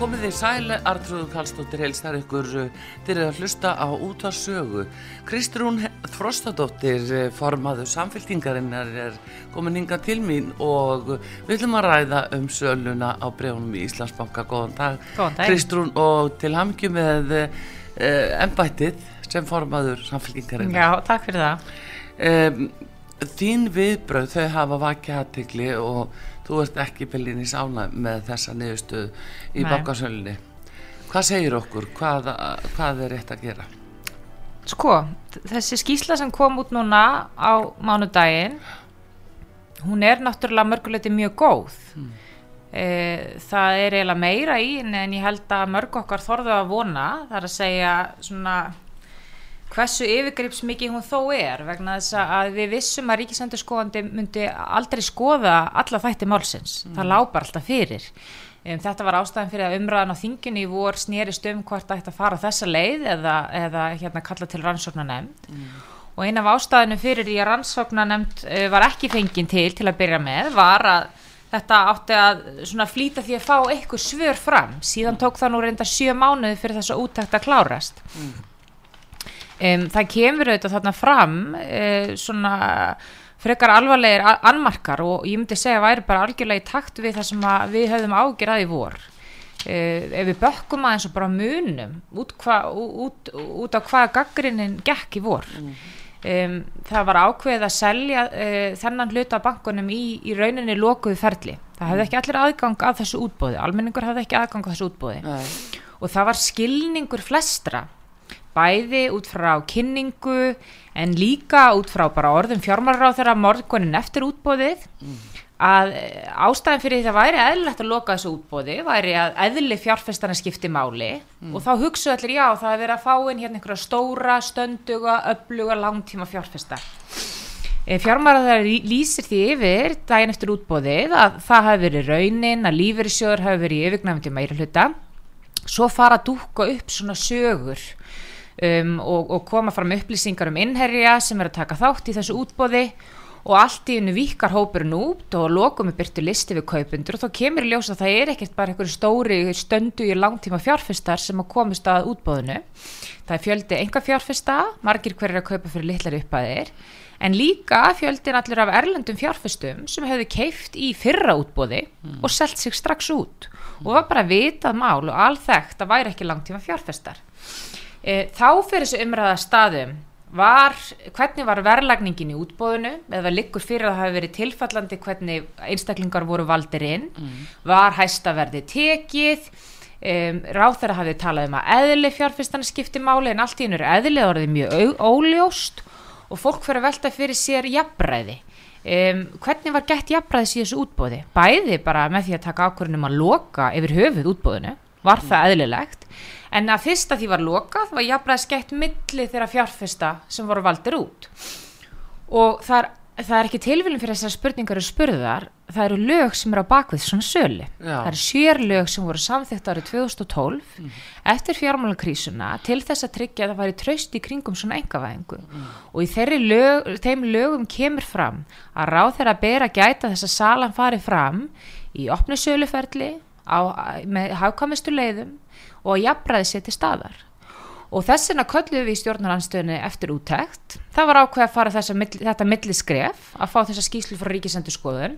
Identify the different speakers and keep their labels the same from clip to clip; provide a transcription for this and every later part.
Speaker 1: Komið þið sæle, Artrúðu Kallstóttir heilstar ykkur til að hlusta á útvarsögu. Kristrún Frostadóttir, eh, formaður samféltingarinnar, er komin hinga til mín og við ætlum að ræða um söluna á bregunum í Íslandsbanka. Góðan dag,
Speaker 2: dag.
Speaker 1: Kristrún, og til hamngju með uh, embættið sem formaður samféltingarinnar.
Speaker 2: Já, takk fyrir það.
Speaker 1: Um, þín viðbröð, þau hafa vakið aðtegli og þú ert ekki bylinn í sána með þessa niðurstöð í
Speaker 2: Nei.
Speaker 1: bankasölunni. Hvað segir okkur? Hvað, hvað er rétt að gera?
Speaker 2: Sko, þessi skýsla sem kom út núna á mánudaginn, hún er náttúrulega mörguleiti mjög góð. E, það er eiginlega meira í en ég held að mörg okkar þorðu að vona, það er að segja svona hversu yfirgrips mikið hún þó er vegna þess að við vissum að ríkisendurskoðandi myndi aldrei skoða alla þætti málsins, það lápar alltaf fyrir. Um, þetta var ástæðan fyrir að umræðan á þinginni í vor snerist um hvort ætti að fara þessa leið eða, eða hérna kalla til rannsóknanemnd og eina af ástæðinu fyrir í að rannsóknanemnd uh, var ekki fengin til til að byrja með var að þetta átti að svona flýta því að fá eitthvað svör fram. Síðan tók það nú reynda sjö mánuði fyrir þess að úttækt að klárast um, það kemur auðvitað þarna fram uh, svona frekar alvarlegir a- annmarkar og ég myndi segja að væri bara algjörlega í takt við það sem við höfum ágjur að í vor. Uh, ef við bökkum aðeins og bara munum út, hva, út, út á hvaða gaggrinin gekk í vor. Um, það var ákveðið að selja uh, þennan hluta af bankunum í, í rauninni lokuðu ferli. Það hefði ekki allir aðgang að þessu útbóði almenningur hefði ekki aðgang að þessu útbóði
Speaker 1: Nei.
Speaker 2: og það var skilningur flestra bæði út frá kynningu en líka út frá bara orðum fjármálaráð þeirra morgunin eftir útbóðið að eh, ástæðan fyrir því það væri eðlilegt að loka þessu útbóði væri að eðli fjárfestana skipti máli og þá hugsu allir já það er verið að fá inn hérna einhverja stóra, stönduga, öfluga, langtíma fjárfesta. Fjármálaráð lýsir því yfir daginn eftir útbóðið að það hafi verið raunin að lífeyrissjóður hafi verið í yfirgnæfandi meira hluta svo fara að dúkka upp svona sögur um, og, og koma fram upplýsingar um innherja sem er að taka þátt í þessu útbóði og allt í hennu vikar hópurinn út og lokum er byrtu listi við kaupundur og þá kemur í ljós að það er ekkert bara einhverju stóri stöndu í langtíma fjárfestar sem að komast að útbóðinu það er fjöldi enga fjárfesta margir hverjir að kaupa fyrir litlar uppaðir en líka fjöldin allir af erlendum fjárfestum sem hefðu keift í fyrra útbóði og selt sig strax út. Og var bara vitað mál og alþekkt að væri ekki langtíma fjárfestar e, þá fyrir þessu umræða staðum. Var, hvernig var verðlagningin í útbóðinu eða liggur fyrir að það hafi verið tilfallandi hvernig einstaklingar voru valdir inn? Var hæstaverði tekið? Um, ráð þeirra hafið talað um að eðli fjárfestana skipti máli en allt í hennu er eðli orðið mjög óljóst og fólk fyrir að velta fyrir sér jafnræði. Um, hvernig var gett jafnræðis í þessu útbóði bæði bara með því að taka ákvörðunum að loka yfir höfuð útbóðinu var það eðlilegt en að fyrst að því var lokað var jafnræðis gett milli þeirra fjárfesta sem voru valdir út. Og það er, það er ekki tilvílum fyrir þessar spurningar eru spurðar það eru lög sem eru á bakvið svona sölu.
Speaker 1: Já.
Speaker 2: það eru sér lög sem voru samþykkt árið 2012 eftir fjármálakrísuna til þess að tryggja að það væri traust í kringum svona engavæðingu og í lög, þeim lögum kemur fram að ráð þeirra að gæta þess að salan fari fram í opnu söluferli á, með hafkvæmistu leiðum og að jafnræði sér til staðar. Og þess vegna kölluðum við í stjórnaranstöðunni eftir úttekt. Það var ákveð að fara þessa, þetta milliskref að fá þessa skýslu frá ríkisendurskoðun.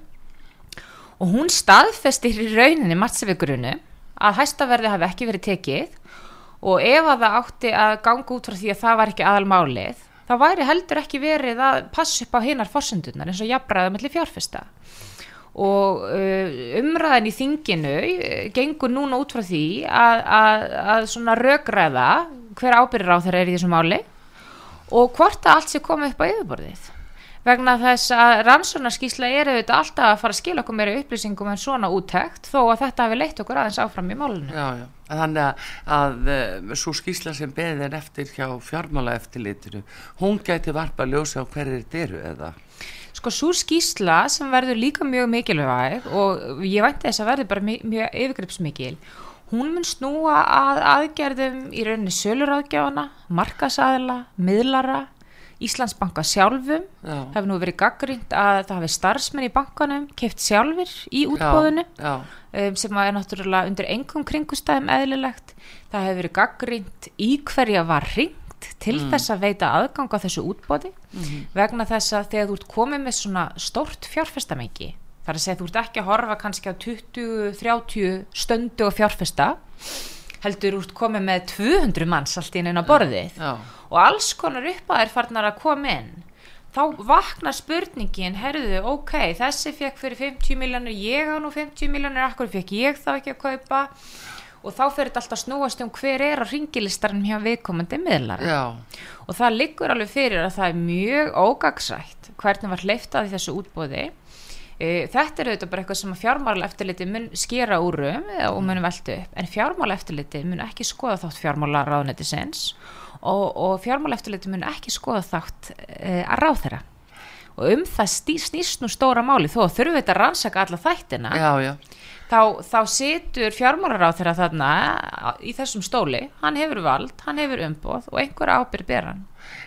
Speaker 2: Og hún staðfestir í rauninni matsefikurinu að hæstaverði hafi ekki verið tekið. Og ef að það átti að ganga út frá því að það var ekki aðal málið þá væri heldur ekki verið að passa upp á hinnar forsendurnar eins og jafnræða mellir fjárfesta og uh, umræðan í þinginu uh, gengur núna út frá því að, að, að svona rökræða hver ábyrðir á þeirra er í þessu máli og hvort að allt sé komið upp á yfirborðið vegna þess að rannsónarskísla er auðvitað alltaf að fara að skila okkur meira upplýsingum en svona úttekt þó að þetta hefur leitt okkur aðeins áfram í málunum.
Speaker 1: Já, já. Þannig að, að uh, svo skýsla sem beðið er eftir hjá fjármála eftirlitinu, hún gæti varpa að ljósa á hverjir þetta eru eða?
Speaker 2: Sko svo skísla sem verður líka mjög mikilvæg og ég vænti þess að verður bara mjög, mjög yfirgripsmikil, hún mun snúa að aðgerðum í rauninni söluráðgjafana, markasaðila, miðlara, Íslandsbanka sjálfum,
Speaker 1: Já.
Speaker 2: hefur nú verið gaggrínt að það hafi starfsmenn í bankanum keft sjálfur í útbóðinu
Speaker 1: Já, já,
Speaker 2: um, sem er náttúrulega undir engum kringustæðum eðlilegt. Það hefur verið gaggrínt í hverja var ringt til þess að veita aðgang á þessu útbóði vegna þess að þegar þú ert komið með svona stórt fjárfestamengi þar að segja þú ert ekki að horfa kannski á 20-30 stöndu og fjárfesta heldur út komið með 200 manns allt inn inn á borðið
Speaker 1: já,
Speaker 2: og alls konar upp að er farnar að koma inn þá vaknar spurningin herðu, ok, þessi fekk fyrir 50 miljónir, ég á nú 50 miljónir akkur fekk ég þá ekki að kaupa og þá fer þetta alltaf að snúast um hver er á ringilistarum hjá viðkomandi miðlar
Speaker 1: já,
Speaker 2: og það liggur alveg fyrir að það er mjög ógagsrætt hvernig var hleyftað í þessu útbóði E, Þetta er auðvitað bara eitthvað sem fjármála eftirliti mun skera úrum og mun veltu upp, en fjármála eftirliti mun ekki skoða þátt fjármála ráðnetisins og, og fjármála eftirliti mun ekki skoða þátt e, að ráð þeirra og um það snýst nú stóra máli þó að þurfum við þetta að rannsaka alla þættina.
Speaker 1: Já, já,
Speaker 2: þá, þá situr fjármálaráð þeirra þarna í þessum stóli, hann hefur vald, hann hefur umboð og einhver ábyrð ber hann.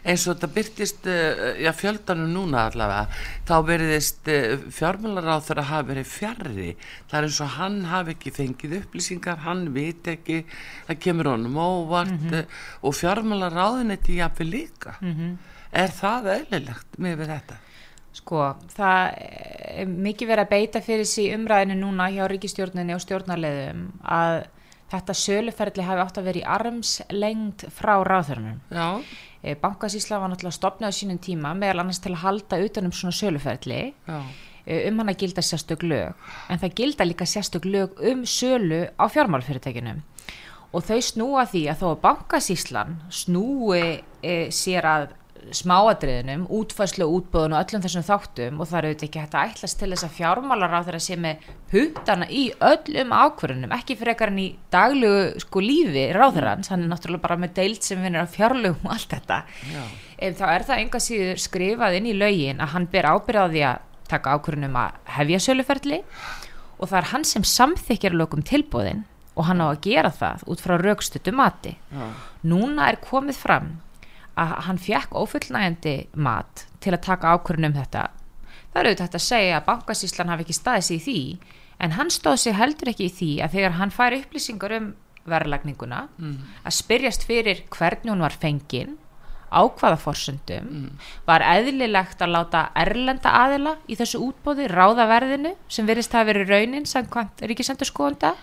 Speaker 1: Eins og þetta byrtist uh, já, fjöldanum núna allavega þá veriðist uh, fjármálar á þeirra hafa verið fjarrri það er eins og hann hafi ekki fengið upplýsingar hann veit ekki, það kemur honum óvart mm og fjármálar ráðunetti jafnvel líka. Er það eðlilegt með þetta?
Speaker 2: Sko, það er mikið verið að beita fyrir sí umræðinu núna hjá ríkistjórninni og stjórnarleðum að þetta söluferðli hafi átt að vera í armslengd frá ráðhörnum.
Speaker 1: Já,
Speaker 2: Bankasísla var náttúrulega stopnað á sínum tíma meðal annars til að halda utanum svona söluferðli
Speaker 1: já,
Speaker 2: um hann að gilda sérstök lög. En það gilda líka sérstök lög um sölu á fjármálfyrirtækinu og þau snúa því að þó að bankasíslan snúi e, sér að smáadriðinum, útfæslu og útbúðun og öllum þessum þáttum og það eru auðvitað ekki hægt að ætlast til þess að fjármálar á þeirra sé með hutana í öllum ákvörunum, ekki fyrir ekkar en í daglugu sko lífi ráðherrans, hann er náttúrulega bara með deilt sem vinnur á fjárlugum og allt þetta. Ef þá er það enga síður skrifað inn í lögin að hann ber ábyrðað því að taka ákvörunum að hefja söluferli og það er hann sem samþykjar lögum tilbúðin og hann á að gera það út frá raukstutu mati.
Speaker 1: Já,
Speaker 2: núna er komið fram að hann fekk ófullnægjandi mat til að taka ákvörðun um þetta. Það er auðvitað að segja að bankasýslan hafi ekki staðið sig í því en hann stóð sig heldur ekki í því að þegar hann fær upplýsingar um verðlagninguna að spyrjast fyrir hvernig hún var fengin á hvaða forsöndum var eðlilegt að láta erlenda aðila í þessu útbóði ráða verðinu sem virðist hafa verið raunin samkvæmt ríkisendur skoðunda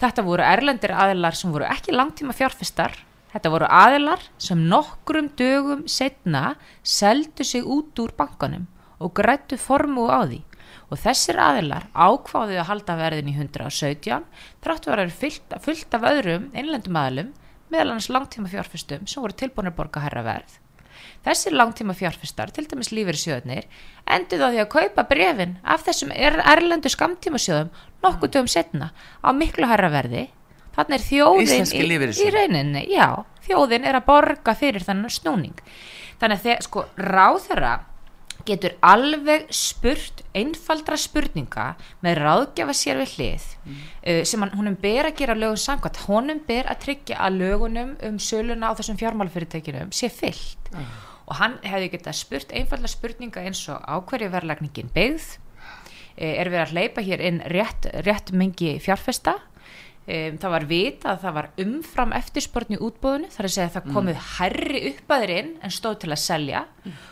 Speaker 2: þetta voru erlendir aðilar sem voru ekki langtíma fjárfestar þetta voru aðilar sem nokkrum dögum setna seldu sig út úr bankanum og grættu formu á því og þessir aðilar ákváðu að halda verðin í 117 þráttu að vera fullt, fullt af öðrum innlendum aðilum meðal annars langtíma fjárfestum sem voru tilbúinir borga herra verð Þessir langtíma fjárfestar, til dæmis lífeyri sjöðnir, endur þá því að kaupa brefin af þessum er, erlendu skamtíma sjöðum nokkuð dögum setna á miklu herra verði. Þannig er þjóðin í, í rauninni, já, þjóðin er að borga fyrir þannig snúning. Þannig að þegar, sko, ráðherra getur alveg spurt einfaldra spurninga með ráðgjafa sér við hlið uh, sem hann, honum ber að gera lögum samkvæmt, honum ber að tryggja að lögunum um söluna á þessum fjármálafyrirtækinum sé fyllt og hann hefði getað spurt einfaldra spurninga eins og á hverju verðlagningin byggð? Uh, er við að hleypa hér inn rétt, rétt mingi fjárfesta Um, það var vita að það var umfram eftirspörn í útbúðinu, þar að segja að það komið hærri upp að þeir inn en stóð til að selja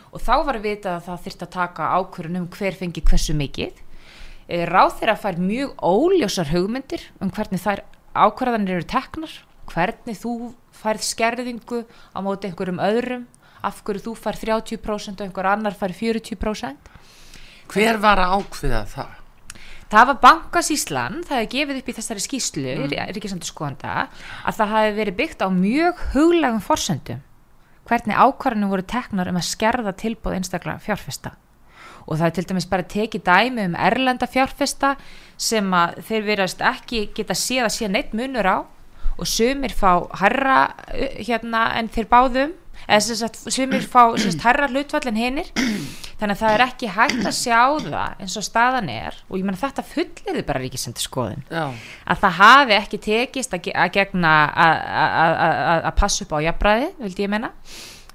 Speaker 2: og þá var vita að það þyrfti að taka ákvörun um hver fengi hversu mikið. E, ráð þeirra fær mjög óljósar hugmyndir um hvernig þær ákvörðanir eru teknar, hvernig þú færð skerðingu á móti einhverjum öðrum, af hverju þú fær 30% og einhver annar fær 40%.
Speaker 1: hver var að ákveða það?
Speaker 2: Það var bankasíslan, það hefði gefið upp í þessari skýslu, mm. Ríkisandur skoðanda, að það hefði verið byggt á mjög huglegum forsendum. Hvernig ákvarðinu voru teknar um að skerða tilbúð einstaklega fjárfesta. Og það er til dæmis bara tekið dæmi um erlenda fjárfesta sem að þeir verðast ekki geta séð að sé neitt munur á og sumir fá herra hérna en þeir báðum eða sem sagt sumir fá herra hlutfall en hinnir þannig að það er ekki hægt að sjá það eins og staðan er. Og ég menna þetta fulliði bara ríkisendur skoðun
Speaker 1: Já,
Speaker 2: að það hafi ekki tekist að, ge- að gegna að- passa upp á jafnbræði, vildi ég menna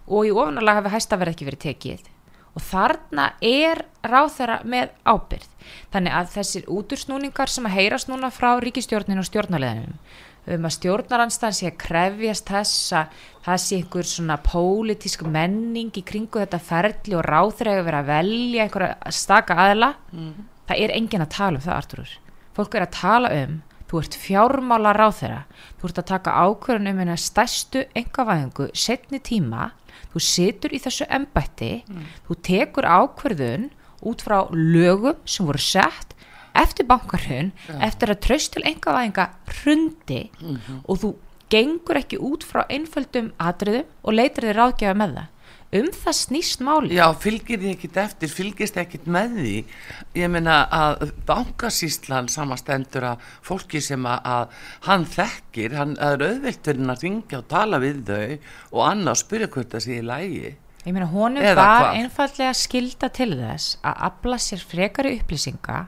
Speaker 2: og í ofanarlega hafi hæstaverð ekki verið tekið. Og þarna er ráþæra með ábyrð þannig að þessir útursnúningar sem að heyrast núna frá ríkistjórninu og stjórnarleðinum um að stjórnaranstæðan sé að krefjast þess að það sé einhver svona pólitísk menning í kringu þetta ferli og ráþæra hefur verið að velja einhverja staka aðla það er enginn að tala um það Arturur fólk er að tala um þú ert fjármála ráþæra þú ert að taka ákvörðun um hennar stærstu engavæðingu setni tíma þú situr í þessu embætti þú tekur ákvörðun út frá lögum sem voru sett eftir bankarhun eftir að traust til engavæðinga hrundi og þú gengur ekki út frá einföldum atriðum og leitar þér ráðgjafa með það um það snýst máli
Speaker 1: Já, fylgir þið ekkit eftir, fylgist ekkit með því. Ég meina að bankasýslan samastendur að fólki sem að, að hann þekkir, hann er auðvilturinn að ringja og tala við þau og annað spyrja hvort það sé í lægi.
Speaker 2: Ég meina honum
Speaker 1: Eða
Speaker 2: var
Speaker 1: hvað?
Speaker 2: einfallega skilda til þess að afla sér frekari upplýsinga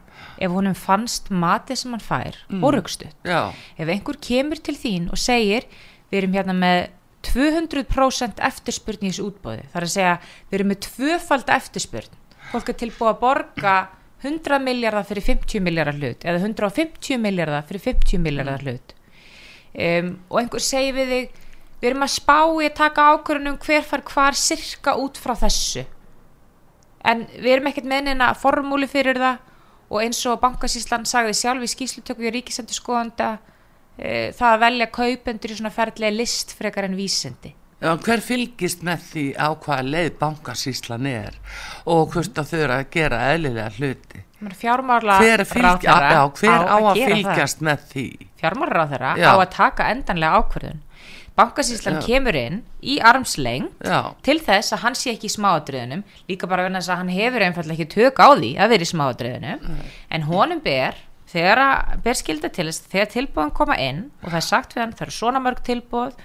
Speaker 2: ef honum fannst matið sem hann fær mm. og rugstuð.
Speaker 1: Já,
Speaker 2: Ef einhver kemur til þín og segir við erum hérna með 200% eftirspurn í þessu útbóði, þar að segja við erum með tvöfald eftirspurn fólk er tilbúið að borga 100 miljardar fyrir 50 miljardar hlut eða 150 miljardar fyrir 50 miljardar hlut um, og einhver segir við þig við erum að spá í að taka ákvörðunum hver far hvar sirka út frá þessu. En við erum ekkert með neina formúli fyrir það og eins og bankasíslan sagði sjálf í skýslutöku í ríkisendur skoðanda e, það að velja kaupendur í svona ferðlega list frekar en vísindi.
Speaker 1: Já, hver fylgist með því á hvaða leið bankasýslan er og hvort að þau eru að gera eðlilega hluti?
Speaker 2: fjármála
Speaker 1: Hver, fylgja, já, hver á að fylgjast með því?
Speaker 2: fjármála þeirra
Speaker 1: Já.
Speaker 2: á að taka endanlega ákvörðun bankasíslan kemur inn í armsleng
Speaker 1: Já,
Speaker 2: til þess að hann sé ekki í smáadröðunum líka bara vegna þess að hann hefur einfallega ekki tök á því að vera í smáadröðunum en honum ber þegar að ber skilda til þess þegar tilbúðan koma inn og það er sagt við hann það eru svona mörg tilbúð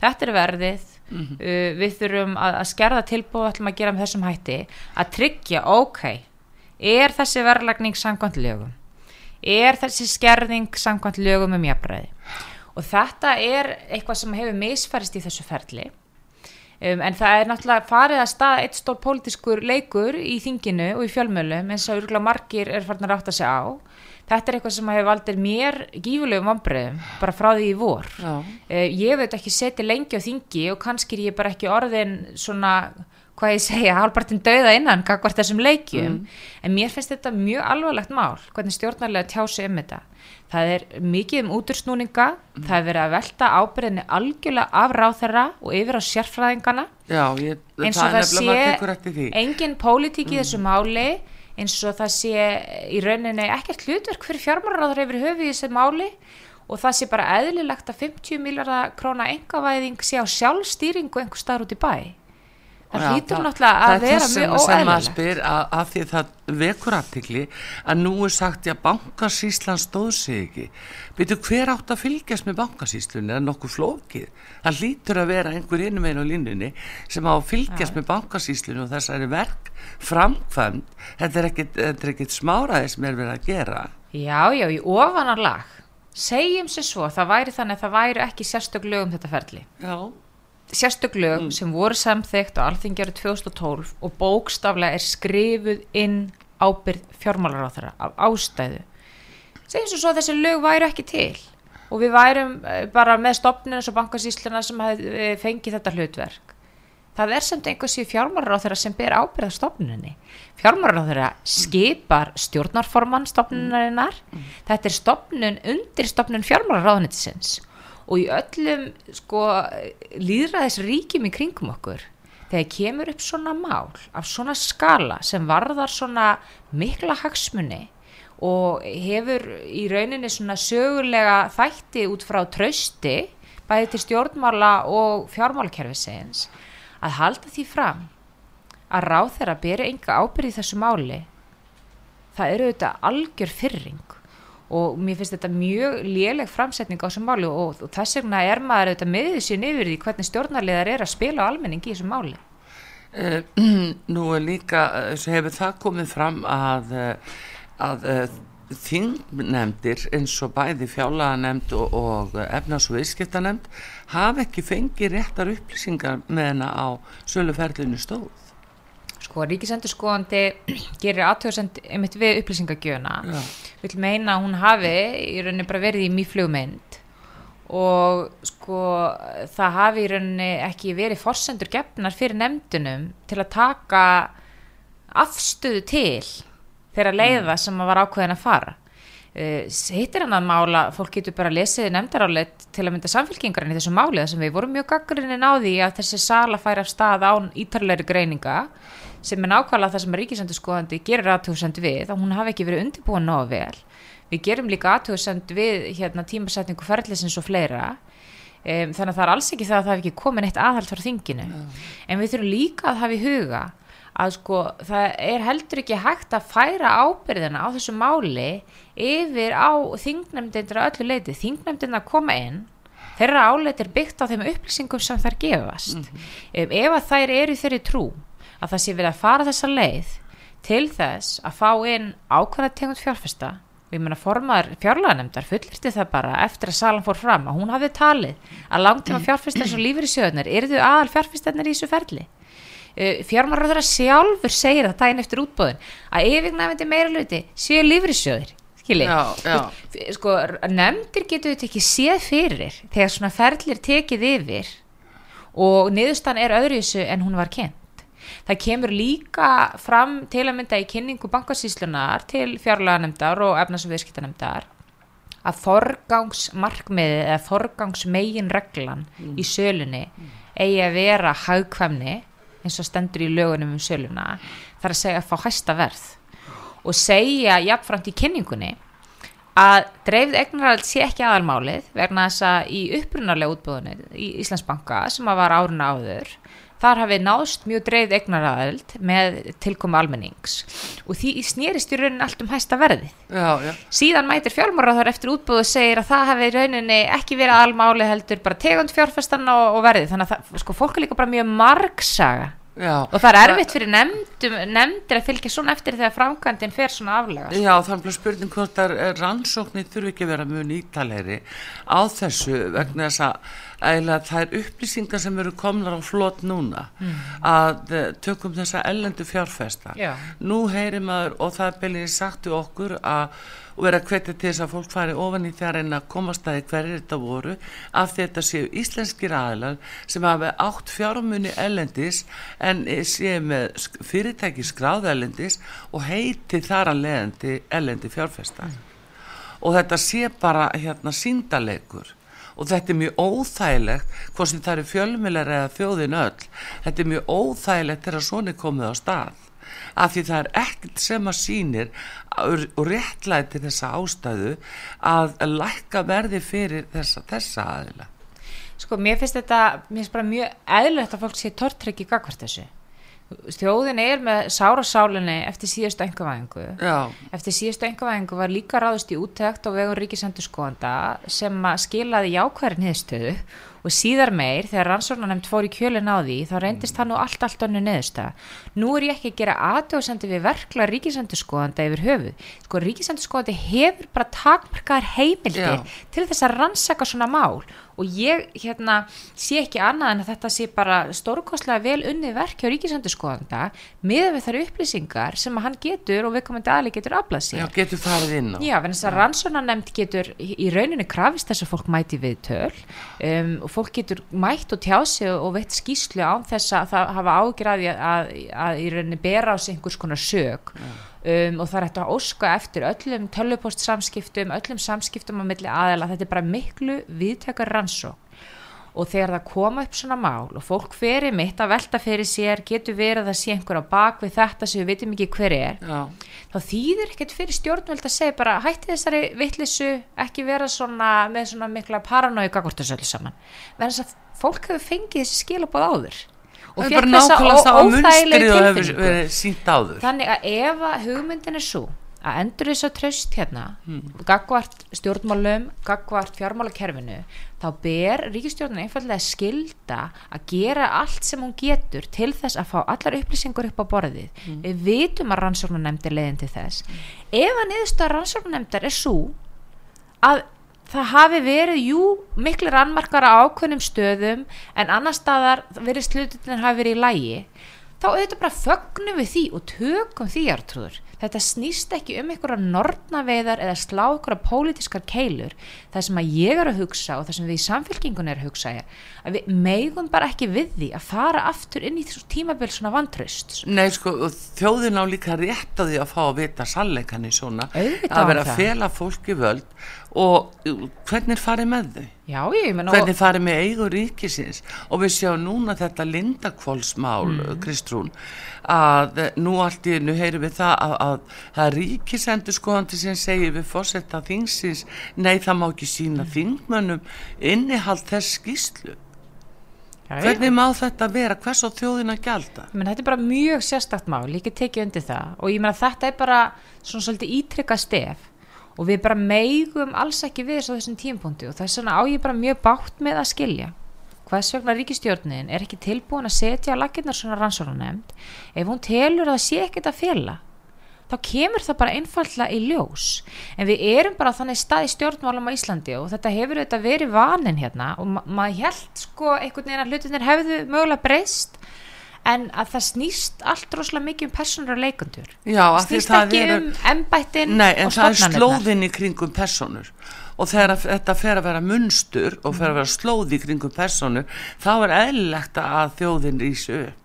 Speaker 2: þetta er verðið. Uh, við þurfum að, að skerða tilbúð ætlum að gera með þessum hætti. Að tryggja ok er þessi verðlagning samkvæmt lögum? Er þessi skerðing samkvæmt lögum um jafnræði? Og þetta er eitthvað sem hefur misfærist í þessu ferli. Um, en það er náttúrulega farið að staða eitt stór pólitískur leikur í þinginu og í fjölmjölum eins og örgulega margir er farin að rátta sig á þetta er eitthvað sem hefur valdir mér gífulegum vombriðum bara frá því í vor. Uh, ég veit ekki setið lengi á þingi og kannski er ég bara ekki orðin svona hvað ég segja, halvpartin dauða innan kakvart þessum leikjum, en mér finnst þetta mjög alvarlegt mál, hvernig stjórnarlega tjási um þetta. Það er mikið um útursnúninga, það er verið að velta ábyrðinni algjörlega af ráþæra og yfir á sérfræðingana.
Speaker 1: Já, ég,
Speaker 2: eins
Speaker 1: það
Speaker 2: og það
Speaker 1: maður
Speaker 2: sé engin pólitík í þessu máli eins og það sé í rauninni ekkert hlutverk fyrir fjármálaráður yfir höfuð í þessu máli og það sé bara eðlilegt að 50 miljardar króna engavæðing sé á sjálfstýringu einhver staðar út í bæ það
Speaker 1: Já,
Speaker 2: hlýtur náttúrulega að vera mjög
Speaker 1: Það er þess sem maður spyr að, að því það vekur aftikli að nú er sagt að bankasýslan stóð sig ekki. Veitu hver átt að fylgjast með bankasýslunni er nokkuð flókið. Það hlýtur að vera einhver innum einu á línunni sem á að fylgjast með bankasýslunni og þessari verk framkvæmt. Þetta er er ekkit smáraði sem er verið að gera.
Speaker 2: já, já, í ofanarlag segjum sér svo, það væri þannig að það væri ekki sérstök lög um þetta ferli
Speaker 1: Já.
Speaker 2: Sérstök lög sem voru samþygt á alþingjari 2012 og bókstaflega er skrifuð inn ábyrð fjármálaráþara af ástæðu. Segjum svo svo að þessi lög væru ekki til og við værum eh, bara með stopninu og bankasýsluna sem hefði eh, fengið þetta hlutverk. Það er samt einhversi fjármálaráþara sem ber ábyrð á stopninni fjármálaráþara skipar stjórnarformann stopnunarinnar þetta er stopnun undir stopnun fjármálaráðunitisins og í öllum sko líðræðis ríkjum í kringum okkur þegar kemur upp svona mál af svona skala sem varðar svona mikla hagsmunni og hefur í rauninni svona sögulega þætti út frá trausti bæði til stjórnmála og fjármálakerfisins að halda því fram að ráð þeirra beri enga ábyrði þessu máli það eru þetta algjör fyrring og mér finnst þetta mjög léleg framsetning á þessum máli og, og þess vegna er maður auðvitað miðið sín yfir því hvernig stjórnarliðar er að spila á almenning í þessum máli.
Speaker 1: Uh, nú er líka, uh, hefur það komið fram að, uh, að þingnemndir eins og bæði fjálaganemnd og, og efnas- og viðskiptanemnd hafa ekki fengið réttar upplýsingar með hana á söluferlinu stóð.
Speaker 2: Sko, Ríkisendur skoðandi gerir aðtöðsend einmitt við upplýsingagjöna. Vil meina að hún hafi í rauninni bara verið í mýflugmynd og sko það hafi í rauninni ekki verið forsendur gefnar fyrir nefndunum til að taka afstöðu til þeirra leiða sem var ákveðin að fara. Uh, hittir hann að mála fólk getur bara að lesa nefndarálet til að mynda samfélkingarinn í þessu máli þar sem við vorum mjög gaggrinnin á því að þessi sala færi af stað án ítarleiri greininga sem er nákvæmlega það sem ríkisendur skoðandi gerir aðtöðsend við að hún hafi ekki verið undirbúin nóg vel. Við gerum líka aðtöðsend við hérna, tímasetningu ferðlisins og fleira. Um, þannig að það er alls ekki það að það hef ekki komin eitt aðhald frá þinginu. Mm. en við þurfum líka að hafa í huga að sko það er heldur ekki hægt að færa ábyrðina á þessu máli yfir á þingnefndindra öllu leiti, þingnefndindra koma inn þeirra áleitir byggt á þeim upplýsingum sem þær gefast. Mm -hmm. ef, ef að þær eru þeirri trú að það sé verið að fara þessa leið til þess að fá inn ákvæða tegund fjárfesta. Og ég menna formar fjárlaganefndar fullirti það bara eftir að salan fór fram að hún hafið talið að langtíma fjárfestar sem lífur í sjöðunar eru þau aðal fjárfestarnir í þessu ferli. Uh, fjármáraður sjálfur segir það daginn eftir útbóðin að yfirgnæfandi meira luti séu lífrisjóðir sko, nefndir getur þetta ekki séð fyrir þegar svona ferlir tekið yfir og niðurstan er öðruvísu en hún var kent það kemur líka fram til að mynda í kynningu bankasíslunar til fjárlaganefndar og efnars- og viðskiptanemndar að forgangsmarkmiði eða forgangsmegin reglan mm. í sölunni eigi að vera hagkvæmni eins og stendur í lögunum um söluna þar að segja að fá hæsta verð og segja jafnframt í kynningunni að dreifð eignarhald sé ekki aðalmálið vegna þess að í upprunarlega útbúðunni í Íslandsbanka sem að var áruna áður þar hafi nást mjög dreifð eignarhald með tilkomu almennings. Og því snýrist í raunin allt um hæsta verði
Speaker 1: já, já.
Speaker 2: síðan mætir fjármáraðar eftir útbúðu og segir að það hafi rauninni ekki verið aðalmálið heldur bara tegund fjárfestan og, og verði þannig að það, sko, fólk er líka bara mjög margsaga Já, og það er erfitt fyrir nefndum, nefndir að fylgja svona eftir þegar framkvæmdinn fer svona aflega.
Speaker 1: Já, þannig að spurning hvort að rannsóknir þurfi ekki að vera mjög nýtalegri á þessu vegna þess að það er upplýsingar sem eru komnar á flott núna mm. að uh, tökum þessa ellendu fjárfesta. Já. Nú heyrim að, og það er beilinni sagt í okkur að og vera hvetið til þess að fólk fari ofan í þar en að komast að hverju þetta voru af þetta séu íslenskir aðlar sem hafa átt fjármunni ellendis en séu með fyrirtæki skráð ellendis og heiti þar að leðandi ellendi fjárfesta mm. og þetta sé bara hérna síndalegur og þetta er mjög óþægilegt hvort sem það eru fjölmjölar eða þjóðin öll þetta er mjög óþægilegt þegar svona er komið á stað af því það er ekkert sem að sínir og réttlæti þessa ástæðu að lækka verði fyrir þessa, þessa aðila.
Speaker 2: Sko mér finnst þetta mér finnst bara mjög eðlert að fólk sé tortryggi gagvart þessu. Þjóðin er með sárasálinni eftir síðustu engavæðingu eftir síðustu engavæðingu var líka ráðust í úttækt á vegum ríkisendur skoðanda sem skilaði jákvæðin hiðstöðu og síðar meir þegar rannsóknarnefnd fór í kjölinn á því þá reyndist það nú allt allt önnu neðusta nú er ég ekki að gera aðdjóðsendi við verkla ríkisendurskoðanda yfir höfu sko ríkisendurskoðandi hefur bara takmarkaðar heimildir Já. til þess að rannsaka svona mál og ég hérna sé ekki annað en að þetta sé bara stórkostlega vel unni verk hjá ríkisendurskoðanda með við þar upplýsingar sem að hann getur og við komandi aðli getur aflað sér.
Speaker 1: Já, getur farið inn á.
Speaker 2: Já, en þess að rannsónanemnd getur í rauninni krafist þess að fólk mæti við töl um, og fólk getur mætt og tjá sig og veitt skýslu án þess að það hafa ágjörði að, að, að í rauninni bera á sig einhvers konar sög. Um, og það er hægt að óska eftir öllum tölvupostsamskiptum, öllum samskiptum á milli aðela, þetta er bara miklu viðtökar rannsók og þegar það koma upp svona mál og fólk ferir mitt að velta fyrir sér getur verið að sé einhver á bak við þetta sem við vitum ekki hver er Já. þá þýðir ekkert fyrir stjórnvöld að segja bara hætti þessari vittlisu ekki vera svona með svona mikla paranói gagvortasölu saman, verðan þess að fólk hefur fengið þessi skilabóð áður og
Speaker 1: fekk þessa óþægileg tilfinningu.
Speaker 2: þannig að ef að hugmyndin er svo að endur þess að tröst hérna gagvart stjórnmálum gagvart fjármálakerfinu þá ber ríkistjórnin einfallega skilda að gera allt sem hún getur til þess að fá allar upplýsingur upp á borðið. Við vitum að rannsóknarnemndir leiðin til þess. Ef að niðurstaða rannsóknarnemndar er svo að það hafi verið, jú, miklu rannmarkar á ákveðnum stöðum en annar staðar verið slututin hafi verið í lægi þá auðvitað bara fögnum við því og tökum því ártrúður þetta snýst ekki um einhverja nortnaveiðar eða slá einhverja pólitískar keilur. Það sem að ég er að hugsa og það sem við í samfélkingun er að hugsa er að við megum bara ekki við því að fara aftur inn í þessu tímabil svona vantraust
Speaker 1: Nei, sko, þjóðin á líka rétt á því að fá að vita sannleikan í svona
Speaker 2: Auðvitað
Speaker 1: að vera að fela fólki völd og hvernig er farið með þau?
Speaker 2: Já, ég
Speaker 1: hvernig farið með eigur ríkisins? Og við sjáum núna þetta lindakvolsmál mm. Kristrún að eh, nú allt í einu heyrum við það að, að það er ríkisendur skoðandi sem segir við fórsetta þingsins nei það má ekki sína þingmönnum innihald þess skýslu hvernig má þetta vera? Hvers á þjóðin að gjalda?
Speaker 2: Menn þetta er bara mjög sérstakt mál, líka tekið undir það. Og ég meina þetta er bara svona svolítið ítrykkað stef. Og við bara meigum alls ekki við þessu á þessum tímpunkti og þess vegna á ég bara mjög bátt með að skilja hvers vegna ríkistjórnin er ekki tilbúin að setja á laginnar svona rannsóknarnemnd ef hún telur að sé ekkert að fela þá kemur það bara einfallega í ljós. En við erum bara þannig stað í stjórnmálum á Íslandi og þetta hefur þetta verið vanin hérna og ma maður held sko einhvern veginn að hlutinir hefðu mögulega breyst en að það snýst allt rosalega mikið um personur og leikundur
Speaker 1: Já,
Speaker 2: snýst ekki
Speaker 1: eru-
Speaker 2: um embættin
Speaker 1: Nei, en
Speaker 2: og
Speaker 1: það er slóðin í kringum personur og þegar að þetta fer að vera munstur og fer að vera slóð í kringum personur þá er eðlilegt að þjóðin rísi upp.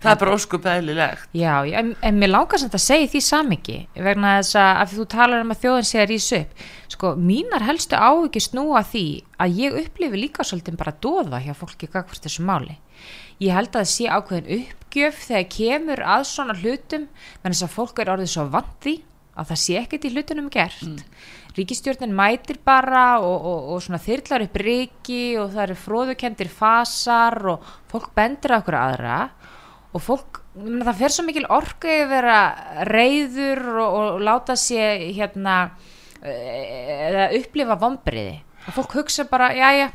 Speaker 1: Það er bara óskup eðlilegt.
Speaker 2: Já, en, en mér samt að segja því samingi vegna þess að, að þú talar um að þjóðin sé að rísa upp. Sko, mínar helstu áhyggjur snúa að því að ég upplifi líka svolítið bara dóða hjá fólki gagvart þessu máli. Ég held að það sé ákveðin uppgjöf þegar kemur að svona hlutum menn þess að fólk er orðið svo því að það sé ekkert í hlutunum gert. Mm. Ríkistjórnin mætir bara og, og, og svona þyrlar upp riki og það eru fróðukendir fasar og fólk bendir á okkur aðra og fólk, það fer svo mikil orku að vera reyður og, og láta sér hérna eh, eða upplifa vombriði og fólk hugsa bara, já já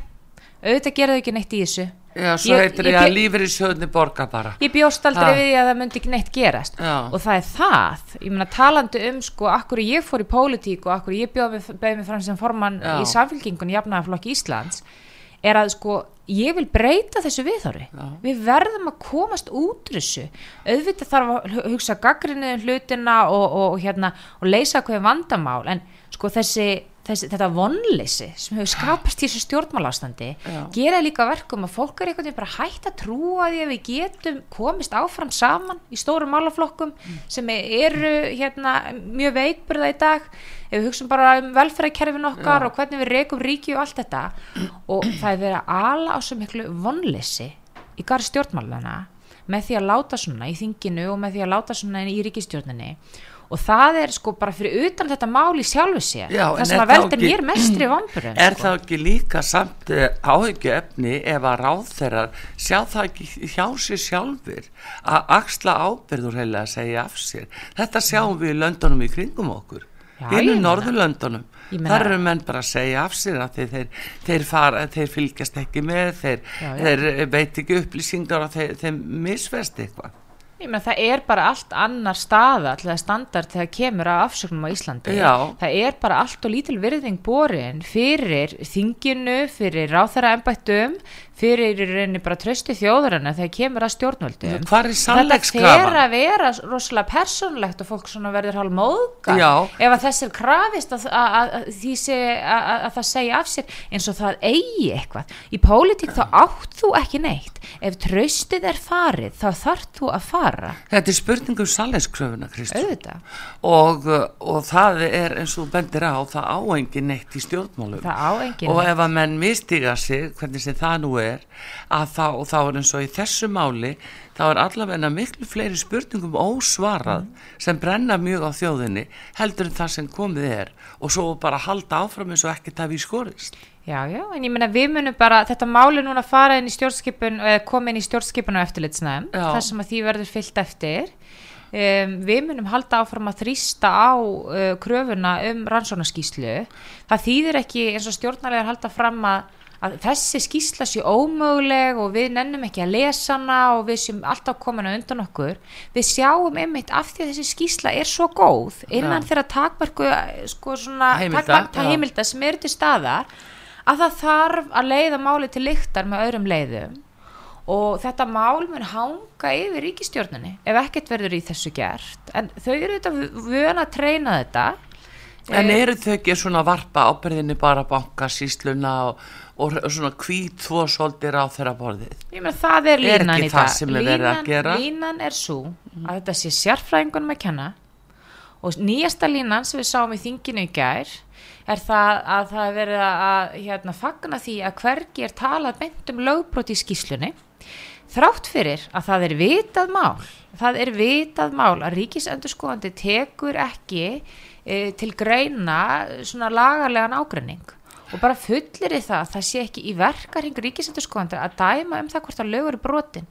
Speaker 2: auðvitað gera þau ekki neitt í þessu
Speaker 1: Já, svo heitir
Speaker 2: ég
Speaker 1: að lífur í sjöðni borga bara
Speaker 2: ég bjóst aldrei
Speaker 1: Ha.
Speaker 2: við að það myndi ekki neitt gerast
Speaker 1: Já.
Speaker 2: og það er það, ég meina talandi um sko, akkur ég fór í pólitík og akkur ég bjóð mig, fram sem formann
Speaker 1: Já.
Speaker 2: í samfélkingun jafnaðarflokki Íslands er að sko, ég vil breyta þessu viðhorfi
Speaker 1: Já.
Speaker 2: við verðum að komast út þessu auðvitað þarf að hu- hugsa gaggrinni um hlutina og, og, og hérna og leysa hvað vandamál en sko þessi, þessi þetta vonleysi sem hefur skapast í þessu stjórnmálástandi
Speaker 1: Já.
Speaker 2: gera líka verkum að fólk er einhvern veginn bara hægt að trúa því að við getum komist áfram saman í stórum málaflokkum sem eru hérna mjög veikburða í dag ef við hugsaum bara um velferðarkerfin okkar
Speaker 1: Já.
Speaker 2: og hvernig við reikum ríki og allt þetta og það er verið að ala á svo miklu vonleysi í garð stjórnmálana með því að láta svona í þinginu og með því að láta svona í ríkistjórninni og það er sko bara fyrir utan þetta mál í sjálfu sér
Speaker 1: Já,
Speaker 2: það sem að
Speaker 1: ekki-
Speaker 2: mér mestri vamburum
Speaker 1: Er það ekki líka samt áhyggju efni ef að ráðherrar sjá það ekki hjá sér sjálfur að axla ábyrður heila að segja af sér. Þetta sjáum við í löndunum í kringum okkur.
Speaker 2: Já, meina-
Speaker 1: Norðurlöndunum. Þar eru menn bara að segja af sér að þeir, þeir, þeir, fara, þeir fylgjast ekki með, þeir,
Speaker 2: Já, já.
Speaker 1: þeir veit ekki upplýsingar og þeir, þeir misvest eitthvað.
Speaker 2: Ég meina það er bara allt annar staða til það standard þegar kemur að afsöknum á Íslandi.
Speaker 1: Já.
Speaker 2: Það er bara allt og lítil virðing borin fyrir þinginu, fyrir ráþæra embættum, fyrir í rauninni bara tröstu þjóðarana þegar kemur að
Speaker 1: er
Speaker 2: Þetta
Speaker 1: sannleikskrafan?
Speaker 2: að vera rosalega persónulegt og fólk svona verður hálf móðga
Speaker 1: Já.
Speaker 2: ef að þess er krafist að, að, að, sé, að, að, að það segja af sér eins og það eigi eitthvað. Í pólitík þá átt þú ekki neitt. Ef tröstið er farið þá þarf þú að fara.
Speaker 1: Þetta er spurningum sannleikskröfuna, Kristján.
Speaker 2: Auðvitað.
Speaker 1: og, og það er eins og bendir á það á engin neitt í stjórnmálum og ef að menn mistiga sig hvernig sem það nú er að þá, þá er eins og í þessu máli þá er allavega miklu fleiri spurningum ósvarað sem brenna mjög á þjóðinni heldur en það sem komið er og svo bara halda áfram eins og ekkert hafi í skorist
Speaker 2: Já, já, en ég meina við munum bara, þetta máli núna fara inn í stjórnskipun, koma inn í stjórnskipun og eftirlitsnæm,
Speaker 1: Já.
Speaker 2: þar sem að því verður fyllt eftir. um, við munum halda áfram að þrýsta á uh, kröfuna um rannsóknarskíslu það þýðir ekki eins og stjórnarlegar halda fram að, að þessi skísla sé ómöguleg og við nennum ekki að lesa hana og við séum alltaf komin að undan okkur við sjáum einmitt af því að þessi skísla er svo góð innan
Speaker 1: Já.
Speaker 2: þeirra takmarku sko svona
Speaker 1: Heimilda,
Speaker 2: takmark-
Speaker 1: já.
Speaker 2: heimilda sem eru til staðar að það þarf að leiða máli til lyktar með öðrum leiðum og þetta mál mun hanga yfir ríkistjórnunni ef ekkert verður í þessu gert en þau eru þetta vön að treyna þetta
Speaker 1: En
Speaker 2: Eh,
Speaker 1: eru þau ekki svona að varpa ábyrðinni bara banka sísluna og, og svona hvít þvó svolítið á þeirra borðið?
Speaker 2: Ég meina það er línan í dag. Línan-? Línan er svo að þetta sé sérfræðingunum að kenna og nýjasta línan sem við sáum í þinginu í gær er það að það er verið að hérna, fagna því að hvergi er talað beint um lögbrot í skýslunni þrátt fyrir að það er vitað mál það er vitað mál að ríkisendurskóðandi tekur ekki e, til greina svona lagarlegan ágrenning og bara fullir í það að það sé ekki í verkarhing ríkisendurskóðandi að dæma um það hvort að lögur brotin.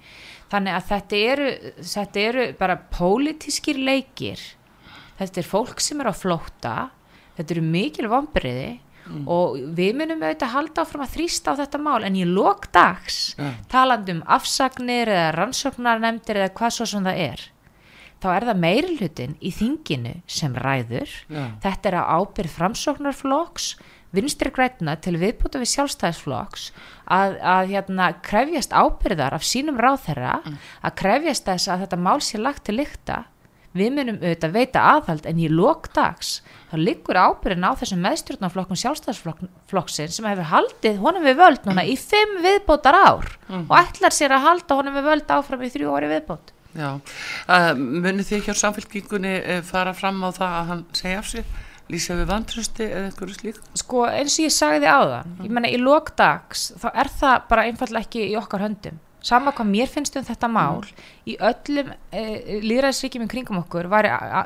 Speaker 2: Þannig að þetta eru, þetta eru bara pólitískir leikir. Þetta er fólk sem er á flótta. Þetta eru mikil vombriði og við munum auðvitað halda áfram að þrýsta á þetta mál. En í lok dags
Speaker 1: Ja.
Speaker 2: talandi um afsagnir eða rannsóknarnefndir eða hvað svo sem það er þá er það meiri hlutin í þinginu sem ræður.
Speaker 1: Já.
Speaker 2: þetta er að ábyrð framsóknarflokks vinstri grætna til viðbúta við sjálfstæðisflokks að, að hérna, krefjast ábyrðar af sínum ráðherra að krefjast þess að þetta mál sé lagt til lykta. Við munum auðvitað veita aðhald en í lokdags þá liggur ábyrðin á þessum meðstjórnarflokkum sjálfstæðisflokksin sem hefur haldið honum við völd núna í fimm viðbótar ár og ætlar sér að halda honum við völd áfram í þrjú ári viðbót.
Speaker 1: Já, uh, munið þið hjá samfélkingunni uh, fara fram á það að hann segja af sér, lýsa við vantrösti eða einhverju slík?
Speaker 2: sko eins og ég sagði áðan ég menna í lokdags þá er það bara einfallega ekki í okkar höndum. Sama hvað mér finnst um þetta mál í öllum e, líðræðisríkjum í kringum okkur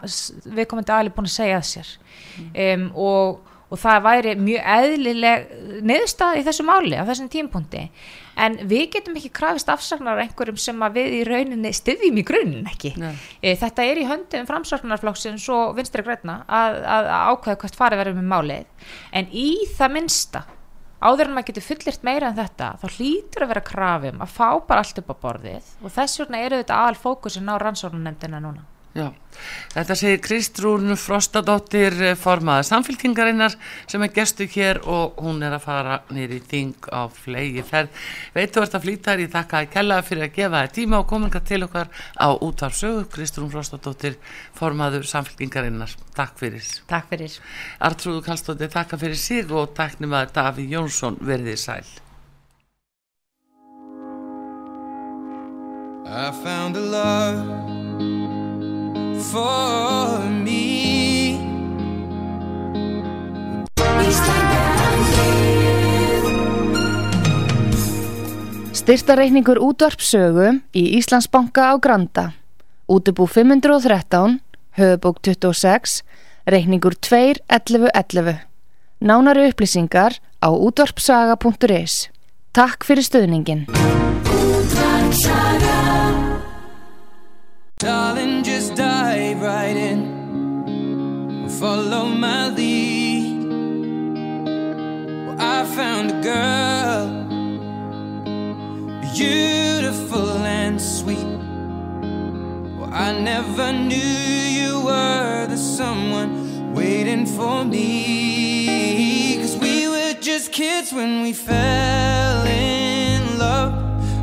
Speaker 2: s- viðkomandi aðli búin að segja að sér. Um, og, og það væri mjög eðlileg neðstað í þessu máli á þessum tímpunkti en við getum ekki krafist afsagnar af einhverjum sem við í rauninni styðjum í grunin ekki.
Speaker 1: Nei.
Speaker 2: e, þetta er í höndum framsóknarflokksins og vinstri græna að, að, ákveða hvert farið verður með málið. En í það minnsta áður en maður getur fullirt meira en þetta þá hlýtur að vera krafum að fá bara allt upp á borðið og þess vegna eru þetta aðal fókusin á rannsóknarnefndina núna
Speaker 1: Já, þetta segir Kristrún Frostadóttir eh, formaður samfélkingarinnar sem er gestu hér og hún er að fara nýri þing á flegi ferð. Veit þú ert að flýta þér, ég þakka að kella fyrir að gefa þér tíma og kominga til okkar á útvarpsögu. Kristrún Frostadóttir formaður samfélkingarinnar. Takk fyrir.
Speaker 2: Takk fyrir
Speaker 1: Artrúðu Kallstóttir, þakka fyrir sig og taknum að Daví Jónsson verðið sæl.
Speaker 3: I found a love for me.
Speaker 4: Styrtareikningur útvarpsögu í Íslandsbanka á Granda. Útubú 513, höfubók 26, reikningur 2.11.11. Nánari upplýsingar á útvarpsaga.is. Takk fyrir stöðningin.
Speaker 3: Darling, Follow my lead. Well, I found a girl, beautiful and sweet. Well, I never knew you were the someone waiting for me. Cause we were just kids when we fell in love,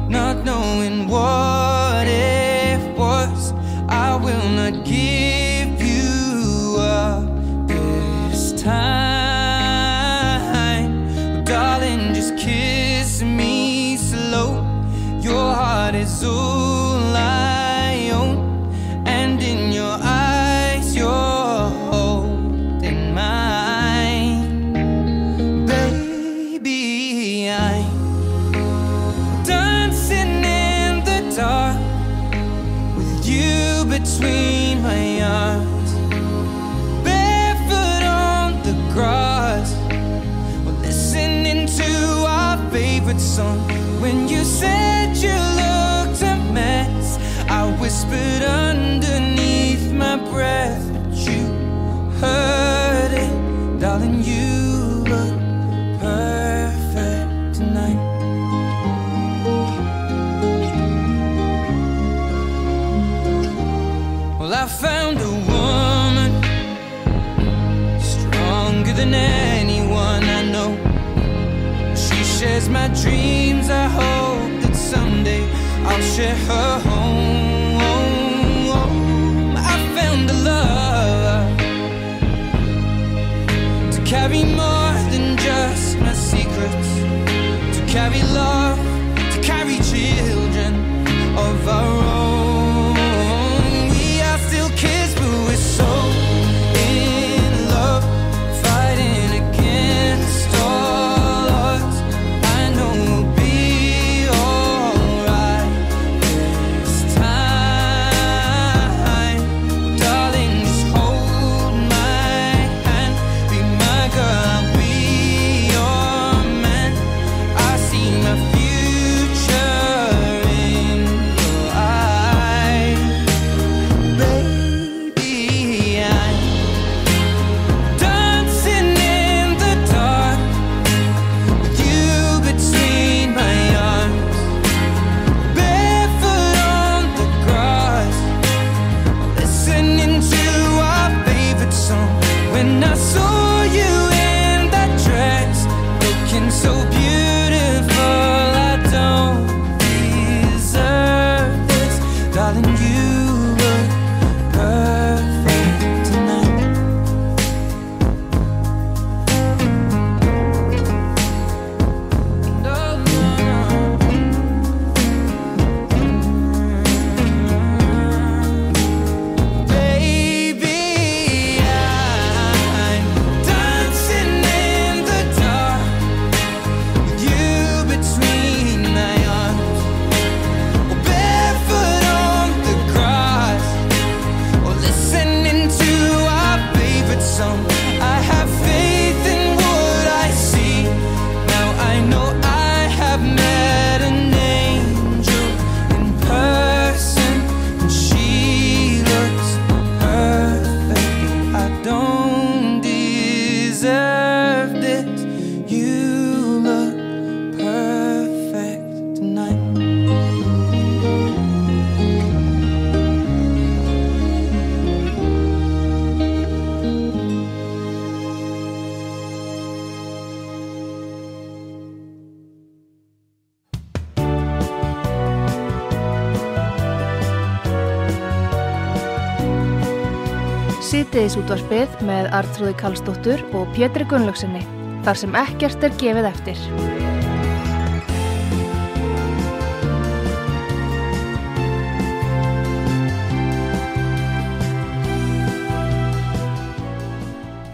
Speaker 3: not knowing what it was. I will not give time. Darling, just kiss me slow. Your heart is all song. When you said you looked a mess, I whispered underneath my dreams. I hope that someday I'll share her home. I found a love to carry more than just my secrets, to carry love,
Speaker 4: Sýtiðis útvarpið með Artrúði Kallstóttur og Pétri Gunnlaugsinni, þar sem ekkert er gefið eftir.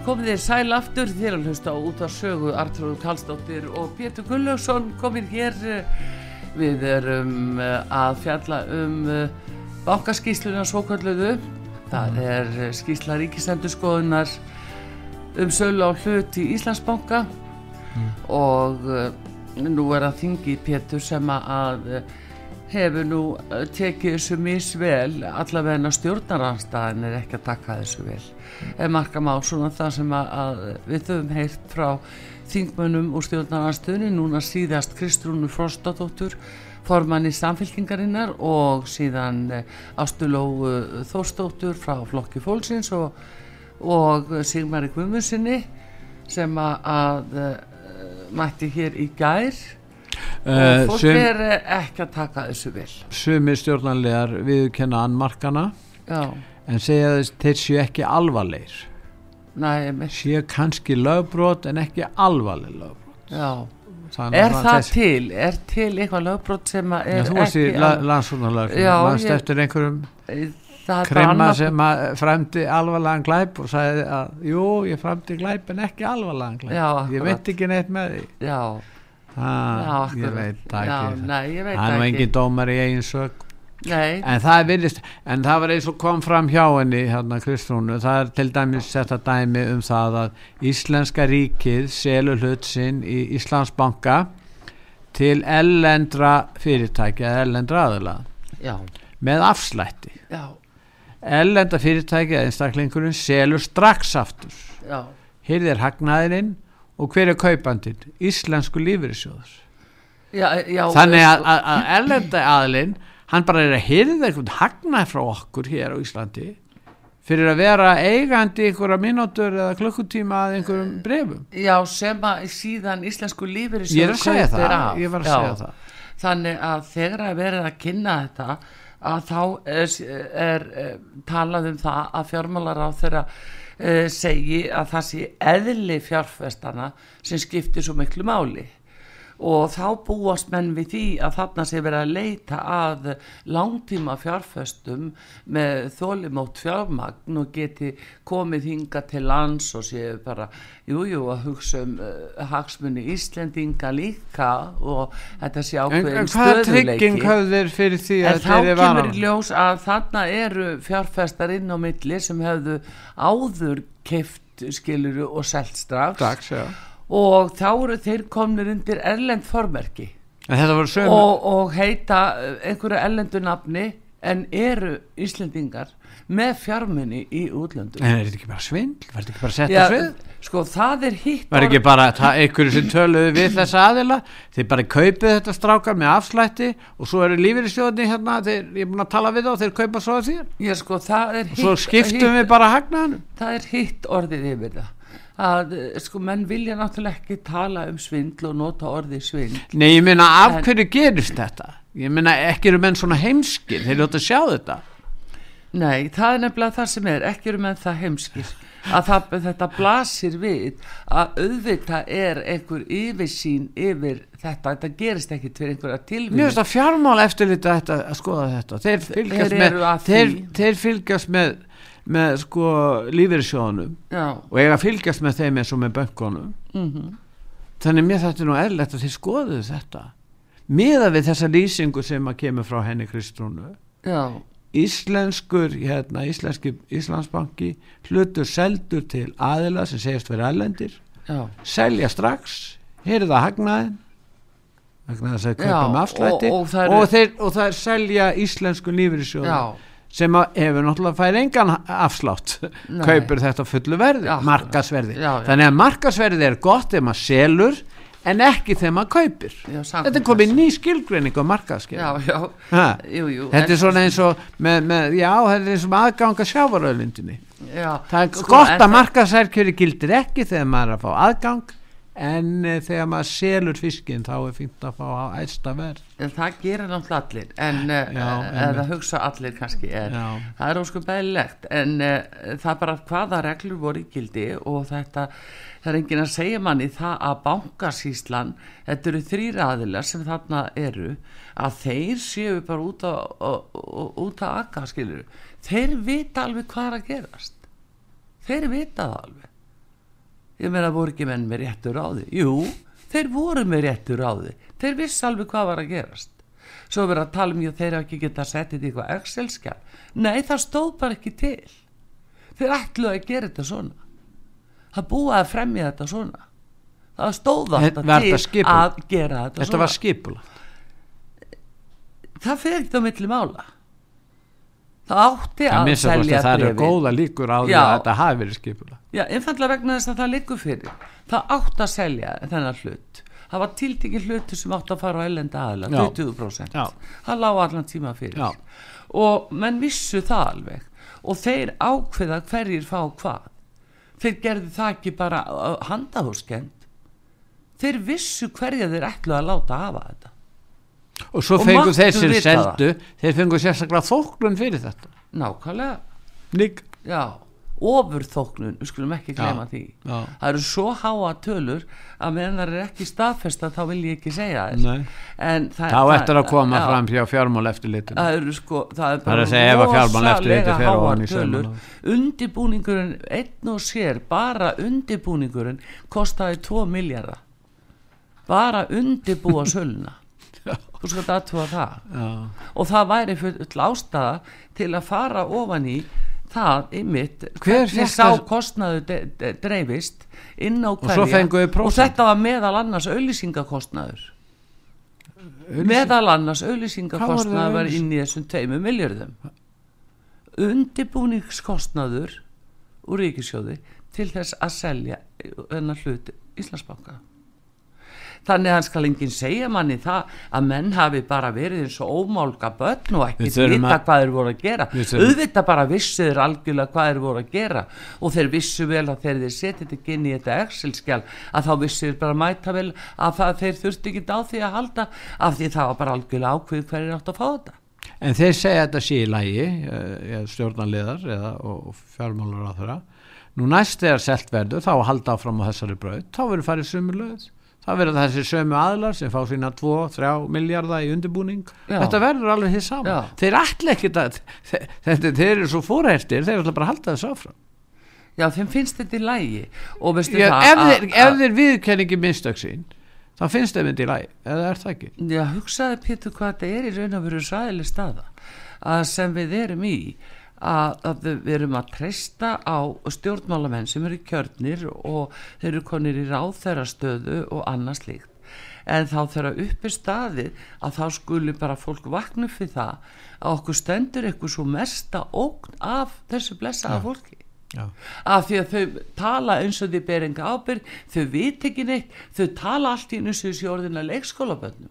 Speaker 1: Komið þér sæl aftur þér að hlusta út af sögu Artrúð Kallstóttir og Pétur Gunnlaugsson komið hér við erum eh, að fjalla um eh, bankaskýsluna svokvölduðu það er eh, skýsla ríkisendurskoðunar um sölu á hlut í Íslandsbanka og eh, nú er að þingi Pétur sem að eh, hefur nú tekið þessu misvel allavega stjórnaranstæðin er ekki að taka þessu vel. Ef marka má svona það sem að, að við höfum heyrt frá þingmönnum úr stjórnaranstöðinu núna síðast Kristrúnu Frostadóttur formanni samfélkingarinnar og síðan Ástuló Þórsdóttur frá Flokki Fólksins og, og Sigmari Guðmundsinni sem að, uh, mætti hér í gær.
Speaker 5: Uh,
Speaker 1: og fólk
Speaker 5: sum,
Speaker 1: er eh, ekki að taka þessu vel.
Speaker 5: Sumir stjórnarlegar viðkenna annmarkana
Speaker 1: já,
Speaker 5: en segja þess þeir séu ekki alvarleir
Speaker 1: með,
Speaker 5: séu kannski lögbrot en ekki alvarleg lögbrot.
Speaker 1: Já
Speaker 5: Þannig
Speaker 1: er
Speaker 5: að
Speaker 1: það
Speaker 5: þess-
Speaker 1: til, er til eitthvað lögbrot sem að
Speaker 5: Já,
Speaker 1: er
Speaker 5: þú
Speaker 1: ekki
Speaker 5: la,
Speaker 1: ég-
Speaker 5: eftir einhverjum
Speaker 1: það er annað-
Speaker 5: sem fremdi alvarlegan glæp og sagði að jú, ég fremdi glæp en ekki alvarlegan glæp.
Speaker 1: Já,
Speaker 5: ég veit ekki neitt með því.
Speaker 1: Já,
Speaker 5: ah, ég veit það ekki. það er nú engin dómar í eigin sök
Speaker 1: nei,
Speaker 5: en það virðist, en það var eins og kom fram hjá henni hérna Kristrúnu, það er til dæmis þetta dæmi um það að Íslenska ríkið selur hlut sinn í Íslandsbanka til ellendra fyrirtækja eða ellendra aðila.
Speaker 1: Já,
Speaker 5: með afslætti.
Speaker 1: Já.
Speaker 5: Ellenda fyrirtæki eða einstaklingurinn selur strax aftur. Hér er hagnaðurinn og hver er kaupandinn? Íslensku
Speaker 1: já
Speaker 5: þannig að,
Speaker 1: sko,
Speaker 5: ellenda aðlinn hann bara er að hyrða einhvern hagnað frá okkur hér á Íslandi fyrir að vera eigandi einhverja mínútur eða klukkutíma að einhverjum brefum
Speaker 1: já, sem að síðan íslensku lífeyri
Speaker 5: ég er að segja það, var að segja það.
Speaker 1: Þannig að þegar að verið að kynna þetta að þá er, er, er talað um það að fjármálar á þeirra uh, segi að það sé eðli fjárfestana sem skiptir svo miklu máli og þá búast menn við því að þarna sé verið að leita að langtíma fjárfestum með þólimótt fjármagn og geti komið hinga til lands og séu bara, jújú, jú, að hugsa um uh, hagsmunni Íslendinga líka og þetta sé
Speaker 5: en,
Speaker 1: ákveðin
Speaker 5: en hvað
Speaker 1: stöðuleiki
Speaker 5: trygging hafðu þeir fyrir því
Speaker 1: En
Speaker 5: að
Speaker 1: þá
Speaker 5: þeir
Speaker 1: kemur
Speaker 5: var
Speaker 1: í ljós að þarna eru fjárfestar inn á milli sem hefðu áður keift skiluru og selt strax.
Speaker 5: Strax, já
Speaker 1: og þá eru þeir komnir undir erlend formerki.
Speaker 5: Sömu
Speaker 1: og, og heita eh, einhverju erlendu nafni en eru Íslendingar með fjármunni í útlöndum.
Speaker 5: En er þetta ekki bara svindl, var þetta ekki bara sett á svið?
Speaker 1: sko það er hitt
Speaker 5: var ekki bara það, einhverju sem töluðu við þessa aðila? Þeir bara kaupið þetta strákar með afslætti og svo eru lífeyristjóðni hérna þeir, ég er búin að tala við þá, þeir kaupa svo að þér
Speaker 1: Já, sko, það er
Speaker 5: og svo skiptum við bara hagnaðanum
Speaker 1: það er hitt orðið yfir það að eh, sko menn vilja náttúrulega ekki tala um svindl og nota orðið svindl.
Speaker 5: Nei, ég meina af
Speaker 1: En-
Speaker 5: hverju gerist þetta? Ég meina ekki eru menn svona heimskir, þeir ljóta að sjá þetta.
Speaker 1: Nei, það er nefnilega það sem er. Ekki eru með það heimskir. Að það, þetta blasir við að auðvitað er einhver yfirsýn yfir þetta, þetta gerist ekki fyrir einhverja
Speaker 5: Mér
Speaker 1: tilvíð
Speaker 5: finnst að fjármála eftir þetta að skoða þetta. Þeir fylgjast,
Speaker 1: Þeir
Speaker 5: með,
Speaker 1: eru
Speaker 5: þeir, þeir fylgjast með, með sko lífeyrissjóðunum
Speaker 1: Já,
Speaker 5: og eiga að fylgjast með þeim eins og með bönkunum.
Speaker 1: mhm.
Speaker 5: Þannig mér þetta er nú eðlert að þeir skoðuðu þetta. Miða við þessa lýsingu sem að kemur frá henni Kristrúnu. Íslenskur, hérna, íslenski Íslandsbanki hlutur seldur til aðila sem segist verið erlendir.
Speaker 1: Já,
Speaker 5: selja strax heyrða hagnaðin þess að kaupa
Speaker 1: Já,
Speaker 5: með afslætti.
Speaker 1: og-
Speaker 5: og,
Speaker 1: og
Speaker 5: þeir, og það er selja íslensku lífeyrissjóð
Speaker 1: já,
Speaker 5: sem hefur náttúrulega fær engan afslátt
Speaker 1: Nei.
Speaker 5: kaupur þetta fullu verði,
Speaker 1: Já,
Speaker 5: markasverði
Speaker 1: já, já.
Speaker 5: þannig að markasverði er gott þegar maður selur en ekki þegar maður kaupir. Þetta er komið ný skilgreining á
Speaker 1: jú
Speaker 5: þetta er svona eins og með, með, já, þetta er eins og aðganga sjávaröðlindinni
Speaker 1: já,
Speaker 5: það er
Speaker 1: sko,
Speaker 5: gott að markasærkjöri gildir ekki þegar maður er að fá aðgang en e, þegar maður selur fiskinn þá er fínt að fá á æsta verð.
Speaker 1: En það gerir náttúrulega allir. En,
Speaker 5: Já,
Speaker 1: já, eða
Speaker 5: einmitt.
Speaker 1: hugsa allir kannski en það er óskum bæðilegt en það er bara hvaða reglur voru í gildi og þetta það er enginn að segja manni það að bankasíslan þetta eru þrýr aðilar sem þarna eru að þeir séu bara út að út að akka skilur þeir vita alveg hvað er að gerast. Þeir vita það alveg ég meina voru ekki menn með réttur á því jú, þeir voru með réttur á því þeir vissi alveg hvað var að gerast. Svo verið að tala um ég þeir ekki geta þetta í eitthvað Excel-skjál nei það stóð bara ekki til. Þeir ætluðu að gera þetta svona. Það búið að fremja þetta svona. Það stóð
Speaker 5: Þetta-
Speaker 1: alltaf til
Speaker 5: þetta skipulagt?
Speaker 1: að gera þetta,
Speaker 5: þetta
Speaker 1: svona.
Speaker 5: var skipula
Speaker 1: það fer ekkert á milli mála. Það átti
Speaker 5: það
Speaker 1: að selja
Speaker 5: það
Speaker 1: bréfin.
Speaker 5: góða líkur á því að þetta hafi verið skipula
Speaker 1: Já, einfallega vegna þess að það liggur fyrir. Það átt að selja þennan hlut. Það var tiltekið hlutu sem átt að fara á ellenda aðla,
Speaker 5: Já.
Speaker 1: 20%.
Speaker 5: Já.
Speaker 1: Það lág allan tíma fyrir.
Speaker 5: Já.
Speaker 1: Og menn vissu það alveg. Og þeir ákveða hverjir fá hvað. Þeir gerðu það ekki bara handahúskend. Þeir vissu hverja þeir ætlu að láta hafa þetta.
Speaker 5: og svo
Speaker 1: Og
Speaker 5: fengu
Speaker 1: máttu
Speaker 5: þeir sem seldu þeir fengu sérstaklega þóklun fyrir þetta
Speaker 1: Nákvæmlega.
Speaker 5: Lík.
Speaker 1: Já. Ofurþóknun, við skulum ekki glema því.
Speaker 5: Já.
Speaker 1: Það eru svo háa tölur að meðan það er ekki staðfesta þá vil ég ekki segja þess. Það,
Speaker 5: þá eftir að koma
Speaker 1: já,
Speaker 5: fram hjá fjármál eftirlitinu
Speaker 1: Það eru sko, það er bara
Speaker 5: að að
Speaker 1: rosalega
Speaker 5: í
Speaker 1: tölur. Undibúningurinn, einn og sér, bara undibúningurinn kostaði 2 miljardar. Bara undibúa söluna. Þú sko þetta aðtúa það.
Speaker 5: Já.
Speaker 1: Og það væri full ástæða til að fara ofan í það
Speaker 5: Hver
Speaker 1: hvernig sá kostnaðu de, de, dreifist inn á hverja? og
Speaker 5: prósent.
Speaker 1: þetta var meðal annars auðlýsingakostnaður meðal annars auðlýsingakostnaður var inn í þessum tveimur miljörðum undibúningskostnaður úr ríkisjóði til þess að selja hennar hlut Íslandsbanka þannig að hann skal enginn segja manni það að menn hafi bara verið eins og ómálga börn og
Speaker 5: þurfum
Speaker 1: vita
Speaker 5: að-
Speaker 1: hvað þeir voru að gera auðvitað bara vissu þeir algjörlega hvað þeir voru að gera og þeir vissu vel að þeir þeir setið þetta ekki inn í þetta Excel-skjál að þá vissu þeir bara mæta vel að þeir þurfti ekki á því að halda af því það var bara algjörlega ákveð hverju átt að fá þetta
Speaker 5: En þeir segja þetta sé í lægi, eh, stjórnanliðar eða og fjármálar á þeirra. Nú næst þegar selt verður, þá að halda áfram á þessari brauð, þá verður farið sömu löð. Það verður þessi sömu aðlar sem fá sína 2-3 miljardar í undirbúning.
Speaker 1: Já.
Speaker 5: Þetta verður alveg því saman.
Speaker 1: Já.
Speaker 5: Þeir ætla ekkit að, þe- þetta, þeir eru svo fórhættir, þeir ætla bara að halda þessu áfram.
Speaker 1: Já, þeim finnst þetta í lægi og veistu
Speaker 5: Já,
Speaker 1: það
Speaker 5: ef, þeir, ef þeir viðkenningi minnstök sín, þá finnst þeim þetta í lægi, eða er það ekki?
Speaker 1: Já, hugsaði Pétur hvað þetta er í raun og veru sæðileg staða að sem við erum í að, að við erum að treysta á stjórnmálamenn sem eru kjörnir og þeir eru konir í ráðþærastöðu og annað slíkt. En þá þegar uppi staðið að þá skuli bara fólk vakna við það að okkur stendur eitthvað svo mesta ógn af þessu blessaða fólki.
Speaker 5: Já.
Speaker 1: af því að þau tala eins og þau ber enga ábyrg þau vit ekki neitt, þau tala allt í eins og þessi orðina leikskólabönnum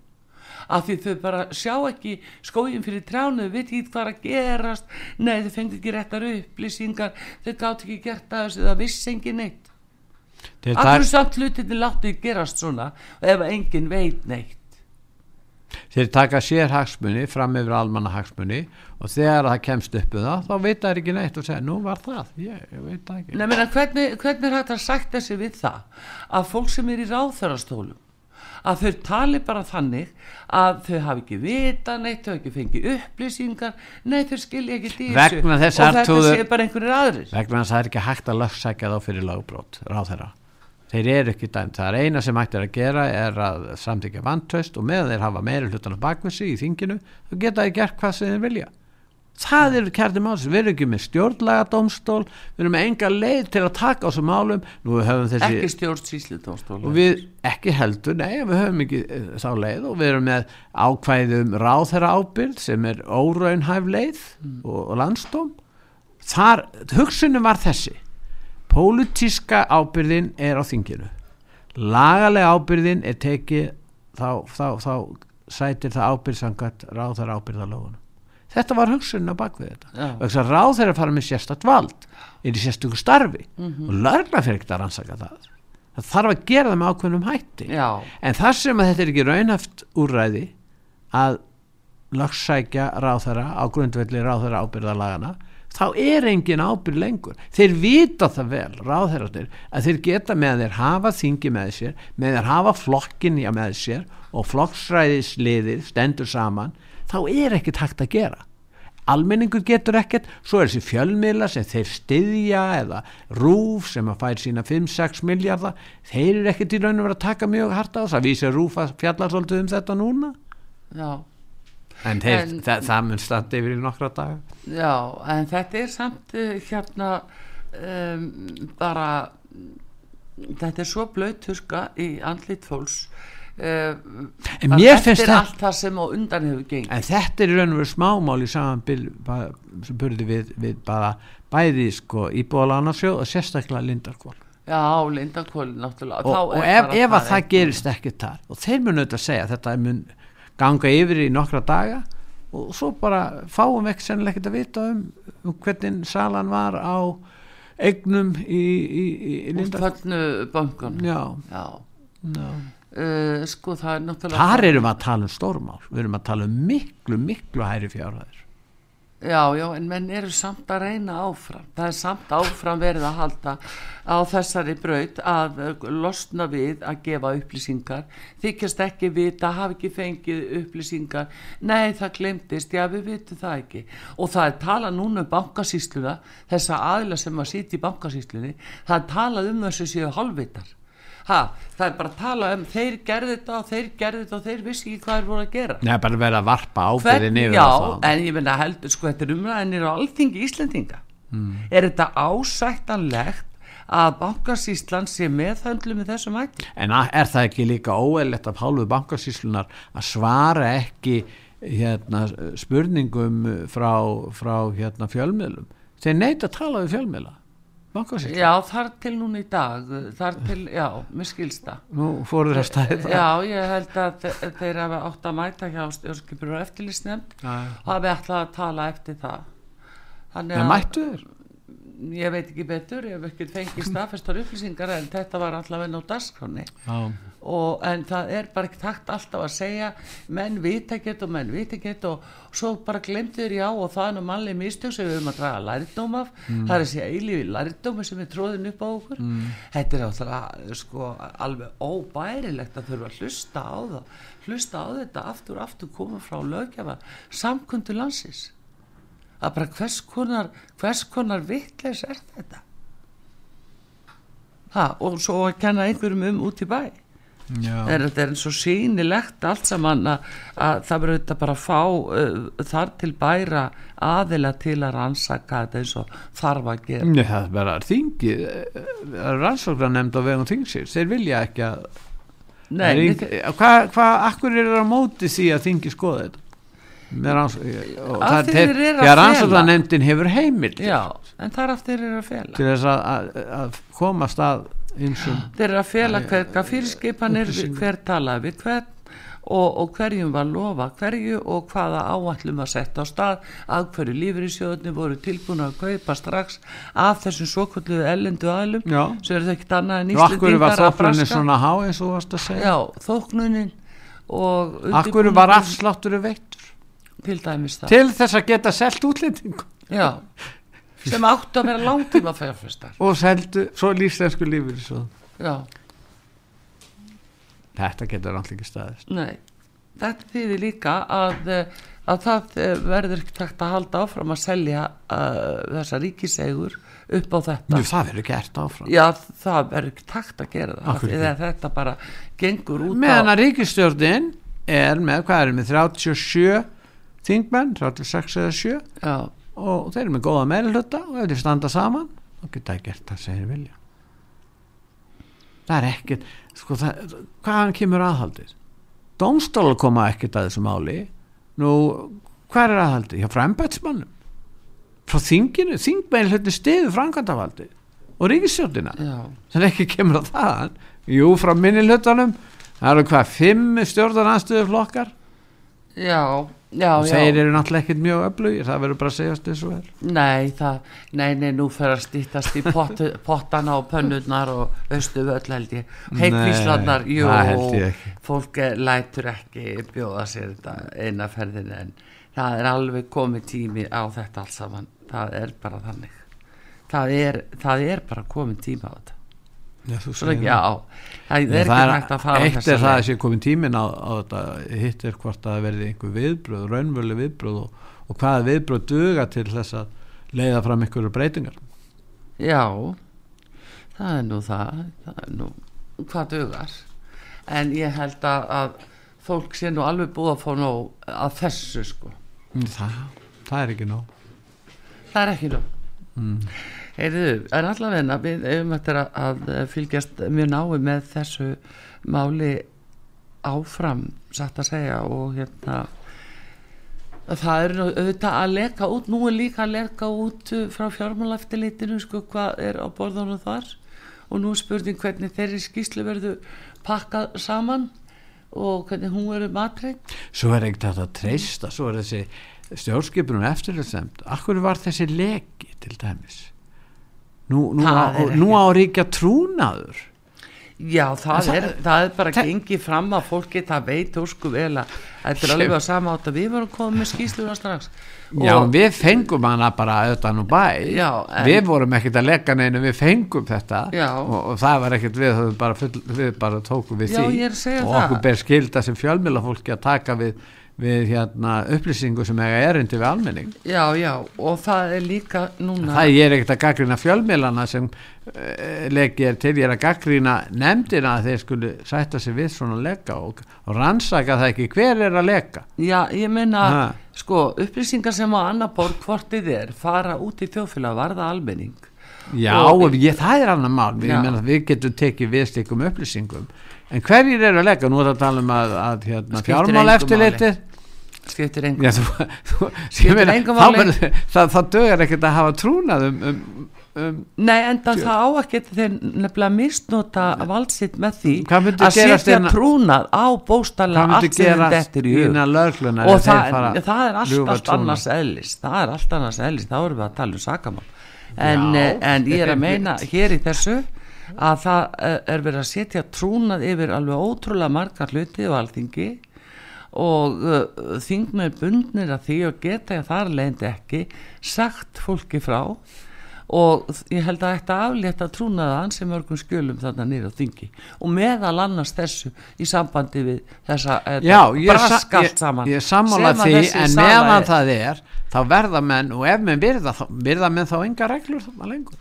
Speaker 1: af því þau bara sjá ekki skógin fyrir trjánu, þau veit ekki hvað er að gerast. Nei þau fengi ekki réttar upplýsingar. Þau gátt ekki gert að þessu það vissi engin neitt.
Speaker 5: Tak-
Speaker 1: samt hlutinni láttu gerast svona ef engin veit neitt?
Speaker 5: Þeir taka sér hagsmunni fram yfir almanna hagsmunni og þegar það kemst upp um það þá veit það ekki neitt og segja nú var það, ég, ég veit það ekki.
Speaker 1: Nei, meina, hvernig, hvernig er að sagt þessi við það? Að fólk sem er í ráðþörastólum að þau tali bara þannig að þau hafi ekki vita neitt, þau hafi ekki fengið upplýsingar. Nei, þau skilja ekki
Speaker 5: þess
Speaker 1: og
Speaker 5: að
Speaker 1: þetta sé bara einhverjir aðrir.
Speaker 5: Vegna þess að það er ekki hægt að lögsækja þá fyrir lögbrót ráð þeirra þeir eru ekki dæmt, það er eina sem hægt er að gera er að samþykja vantöst og meðan þeir hafa meiri hlutan á bakvissi í þinginu þá geta þeir gert hvað sem þeir vilja það eru kærti máls, við erum ekki með stjórnlega dómstól, við erum með enga leið til að taka á þessum málum. Þessi
Speaker 1: ekki
Speaker 5: við ekki heldur, nei við höfum ekki eh, þá leið. Og við erum með ákvæðum ráðherra ábyrð sem er óraunhæf leið og, og landstóm þar, hugsunum var þessi. Pólitíska ábyrðin er á þinginu. Lagalega ábyrðin er tekið þá, þá, þá sætir það ábyrðsangat ráðherra ábyrðalóðunum þetta var hugsunin á bakvið þetta. Þess að ráðherra fara með sérstakt vald er í sérstöku starfi. Og lörgla fyrir ekkert að rannsaka það. Það þarf að gera það með ákveðnum hætti.
Speaker 1: Já,
Speaker 5: en þar sem að þetta er ekki raunhaft úrræði að lögsækja ráðherra á grundvelli ráðherra ábyrðalagana þá er engin ábyrð lengur. Þeir vita það vel, ráðherrarnir að þeir geta með að þeir hafa þingi með sér með þeir hafa flokkin í með sér og flokksræðisliðið stendur saman þá er ekkert hægt að gera. Almenningur getur ekkert svo er þessi fjölmiðla sem þeir styðja eða rúf sem að fær sína 5-6 miljardar þeir eru ekkert í raun og vera að taka mjög harta á þess að vísa rúf að fjalla svolítið um þetta núna?
Speaker 1: Já.
Speaker 5: En, þeir,
Speaker 1: En-
Speaker 5: það, það mun standa yfir í nokkra daga.
Speaker 1: Já, en þetta er samt uh, hérna um, bara þetta er svo blöyturska í andlit fólks
Speaker 5: En mér finnst
Speaker 1: þetta allt það sem á undan hefur gengið.
Speaker 5: En þetta er raun og veru smámál í samanbil ba- sem burði við, við bara bæði sko íbúðalánarsjóð og sérstaklega lindarkól
Speaker 1: Já, Lindakóli náttúrulega.
Speaker 5: Og, og ef, ef að það gerist ekki þar. Og þeir munu auðvitað segja að þetta mun ganga yfir í nokkra daga og svo bara fáum við ekki sennilega ekkert að vita um, um hvernig salan var á eignum í, í, í, í Lindar
Speaker 1: Útfallnu bankan
Speaker 5: já,
Speaker 1: Já,
Speaker 5: já.
Speaker 1: Uh, sko það er náttúrulega
Speaker 5: þar erum við að tala um stórmál við erum að tala um miklu, miklu hæri fjárhæðir
Speaker 1: Já, já, en menn eru samt að reyna áfram. Það er samt áfram verið að halda á þessari braut að uh, losna við að gefa upplýsingar. Þykjast ekki vita, hafi ekki fengið upplýsingar. Nei, það glemtist, já, við vitum það ekki. Og það er talað núna um bankasýsluna, þessa aðila sem að sitja í bankasýslunni, það er talað um þessu séu halvvitar. Ha, það er bara að tala um þeir gerði þetta og þeir gerði þetta og þeir vissi ekki hvað þeir voru að gera.
Speaker 5: Nei, bara verið að varpa ábyrðin
Speaker 1: Hvern,
Speaker 5: yfir
Speaker 1: já, en ég menna heldur sko þetta er umræðinir á alþingi Íslendinga.
Speaker 5: Hmm.
Speaker 1: er þetta ásættanlegt að bankasýslan sé meðhöndlu með þessum hætti?
Speaker 5: En er það ekki líka óeðlegt af hálfu bankasýslunar að svara ekki hérna, spurningum frá, frá hérna, fjölmiðlum? Þeir neita að tala við fjölmiðla bankasýslan,
Speaker 1: Já, þar til núna í dag, þar til, já, mér skilst það.
Speaker 5: nú fóru þeir að stæði það
Speaker 1: Já, ég held að þe- þeir hafa átt að mæta hjá stjórnskipur og eftirlýsnefnd og hafi ætlað að tala eftir það. Þannig að
Speaker 5: mættu þeir
Speaker 1: ég veit ekki betur, ég hef ekki fengið staðfestar upplýsingar en þetta var allavega á dagskráni.
Speaker 5: Já.
Speaker 1: Og en það er bara ekki takt alltaf að segja menn vita ekkert og menn vita ekkert og svo bara glemtu þér já og það er nú mannlega mistök sem við höfum að draga lærdóm af. Það er segja eilífi lærdómi sem við tróðum upp á okkur. Þetta er alltaf sko alveg óbærilegt að þurfa að hlusta á það hlusta á þetta aftur aftur koma frá lögjafa samkundu landsins. Að bara hvers konar hvers konar vittleis er þetta? Ha, og svo að kenna einhverjum um út í bæ. Er, þetta er eins og sýnilegt allt saman að, að það verður þetta bara að fá uh, þar til bæra aðila til að rannsaka þetta eins og þarf að gera.
Speaker 5: Nei, það er bara þingi rannsóknar nefnd á vegum þingsins þeir vilja ekki að
Speaker 1: Nei, nei,
Speaker 5: hvað, hvað, akkur er það á móti því að þingi skoða þetta? Ranns- og
Speaker 1: Af
Speaker 5: það-
Speaker 1: að
Speaker 5: þegar
Speaker 1: fela.
Speaker 5: rannsóknarnefndin hefur heimild.
Speaker 1: Já, en það er aftur þeir eru að fela.
Speaker 5: Til þess að, að, að komast að
Speaker 1: þeir eru að fela hver, hvað fyrirskipanir hver talaði við hvern og, og hverjum var lofa hverju og hvaða áallum að setja á stað að hverju lífyrirsjóðunni voru tilbúin að kaupa strax af þessum svokvöldu ellendu aðlum sem eru það ekkert annað en
Speaker 5: var
Speaker 1: Íslendingar að braska. já, þóknunin og
Speaker 5: akkur var afsláttur veittur?
Speaker 1: Til
Speaker 5: til þess að geta selt útlendingu
Speaker 1: já, sem áttu að vera langtíma fjárfestar
Speaker 5: og seldu svo lífslensku lífur þetta getur alltaf ekki staðist.
Speaker 1: Nei. Þetta þýðir líka að, eh, að það eh, verður ekki takt að halda áfram að selja uh, þessa ríkisegur upp á þetta.
Speaker 5: Jú, það verður gert áfram.
Speaker 1: Já, það verður ekki takt að gera það að þetta bara gengur út
Speaker 5: meðan að ríkistjórnin er með, hvað er með 37 þingmenn, 36 eða 7
Speaker 1: já,
Speaker 5: og þeir eru með góða meðluta og ef þeir standa saman þá geta það gert það segir vilja. Það er ekkert sko það, hvaðan kemur aðhaldið? Dómstólar koma ekkert að þessu máli. Nú, hvað er aðhaldið? hjá frambætsmannum frá þinginu, þingmenn hluti stiðu framkvæmdavaldi og það er ekki kemur á það jú, frá minni hlutanum það eru hvað, fimm stjórnarnanstöðu flokkar
Speaker 1: já, já,
Speaker 5: og
Speaker 1: já.
Speaker 5: þeir eru náttúrulega ekkert mjög öflugir það verður bara að segjast eins og er.
Speaker 1: Nei, það, nei, nei, nú fer að stýttast í pot, pottana og pönnurnar og veistu völl held ég. Heikvíslarnar,
Speaker 5: Nei,
Speaker 1: jú
Speaker 5: ég
Speaker 1: fólk lætur ekki bjóða sér þetta eina ferðin en það er alveg komið tími á þetta allt saman, það er bara þannig. Það er, það er bara komið tími á þetta
Speaker 5: Já,
Speaker 1: Svo já, það. er ekki hægt að fara
Speaker 5: eitt er það að sé komin tímin á, á þetta hitt er hvort að það verði einhver viðbröð raunvölu viðbröð og, og hvaða viðbröð duga til þess að leiða fram einhverju breytingar.
Speaker 1: Já, það er nú það, það er nú hvað dugar. En ég held að, að fólk sé nú alveg búið að fá nóg að þessu sko.
Speaker 5: Það, það er ekki nóg.
Speaker 1: Það er ekki nóg. Mm. Heyrðu, en allavega við eigum eftir að, fylgjast mjög náið með þessu máli áfram satt að segja og hérna það er auðvitað að leka út nú er líka að leka út frá fjármálaftilitinu sko hvað er á borðunum þar? Og nú er spurning hvernig þeirri skýslu verður pakkað saman og hvernig hún verður matreitt
Speaker 5: svo er ekkert að treysta svo er þessi stjórnskipunum eftirlitsemt akkur var þessi leki til dæmis nú, nú, á, nú á ríkja trúnaður.
Speaker 1: Já, það,
Speaker 5: það-
Speaker 1: er, það er bara gengið fram að fólki það veit ósku vel að þetta er alveg að að við varum komið með skýsluna strax.
Speaker 5: Já, við fengum hana bara auðvitað nú bæ.
Speaker 1: Já, en-
Speaker 5: Við vorum ekkert að leggja neinu, við fengum þetta. Og, og það var ekkert við bara, full, við bara tókum við
Speaker 1: Já,
Speaker 5: því. og okkur ber skilda sem fjölmjöla fólki að taka við, við hérna, upplýsingu sem eiga erindi við almenning.
Speaker 1: Já, já, og það er líka núna
Speaker 5: Það ég er ekkert að gaggrina fjölmjölana sem uh, leggi er til, ég er að gaggrina nefndina að þeir skulu sætta sig við svona lega og, og rannsaka það ekki hver er að lega
Speaker 1: Já, ég meina, sko, upplýsingar sem á annar borð hvort þið er fara út í þjóðfélag varða almenning.
Speaker 5: Já,
Speaker 1: Og-
Speaker 5: ég, það er annar mál við,
Speaker 1: Já.
Speaker 5: meina, við getum tekið við slikum upplýsingum en hverjir eru að leggja? Nú er það að tala um að, að hérna, fjármál eftirlitið
Speaker 1: skiptir engum
Speaker 5: Já, þú, þú,
Speaker 1: Skiptir
Speaker 5: ég meina,
Speaker 1: engu
Speaker 5: þá
Speaker 1: máli.
Speaker 5: verður- það, það dögar ekkert að hafa trúnað um, um, um
Speaker 1: Nei, en það á ekki þeir nefnilega misnota valdsitt með því að setja
Speaker 5: innan-
Speaker 1: trúnað á
Speaker 5: myndi
Speaker 1: allt sem
Speaker 5: gera
Speaker 1: dettur í hug. og það, það er allt, allt
Speaker 5: trúnað?
Speaker 1: annars eðlis. Það er allt annars eðlis, þá erum við að tala um sakamál. En,
Speaker 5: Já.
Speaker 1: eh, en ég er að meina hér í þessu að það eh, er verið að setja trúnað yfir alveg ótrúlega margar hluti og alþingi og uh, þingmenn bundnir að því og geta þar leiðandi ekki sagt fólki frá og ég held að þetta aflétta trúnaða ansi mörgum skjölum þarna nýra á þingi og meðal annars þessu í sambandi við þessa
Speaker 5: Já, ég, sa-
Speaker 1: brask
Speaker 5: ég,
Speaker 1: saman.
Speaker 5: ég sammála
Speaker 1: sem að
Speaker 5: því en meðan það er þá verða menn og ef menn virða, þá- virða menn þá enga reglur þarna lengur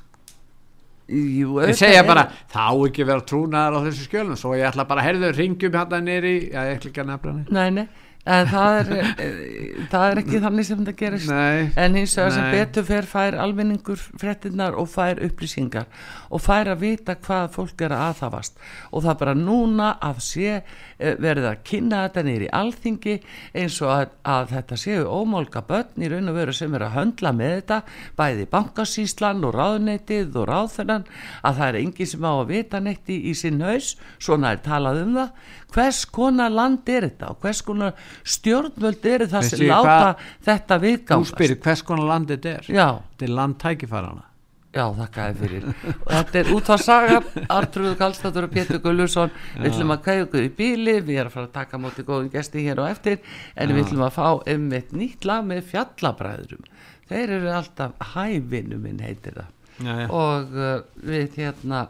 Speaker 1: Jú,
Speaker 5: segja
Speaker 1: er-
Speaker 5: bara, þá ekki vera trúnaðar á þessu skjölum. Svo ég ætla bara að herðu ringjum hérna nýri ég ætla ekki að nefna
Speaker 1: Nei, nei, það er, eh, það er ekki þannig sem þetta gerist.
Speaker 5: Nei,
Speaker 1: en hins vegar sem
Speaker 5: Nei.
Speaker 1: betur fer fær almenningur fréttinnar og fær upplýsingar og fær að vita hvað fólk er að aðhafast. Og það bara núna að sé eh, verið að kynna þetta nýri alþingi eins og að, að þetta séu ómálga börn í raun og veru sem er að höndla með þetta bæði bankasíslan og ráðneitið og ráðþennan að það er engin sem á að vita neitt í, í sinn haus svona er talað um það hvers konar land er þetta og hvers konar stjórnvöld eru það sem láta þetta
Speaker 5: þú
Speaker 1: viðgangast
Speaker 5: spyrir hvers konar land þetta er?
Speaker 1: Já,
Speaker 5: þetta er land tækifærana
Speaker 1: já, þakka þið fyrir. Og þetta er út á saga Artrúðu Kallstættur og Pétur Gullursson við ætlum að kveða ykkur í bíli við erum að fara að taka móti góðum gesti hér og eftir. En við ætlum að fá um eitt nýtt lag með fjallabræðurum þeir eru alltaf hævinu minn heitir það.
Speaker 5: Já, já.
Speaker 1: og uh, við hérna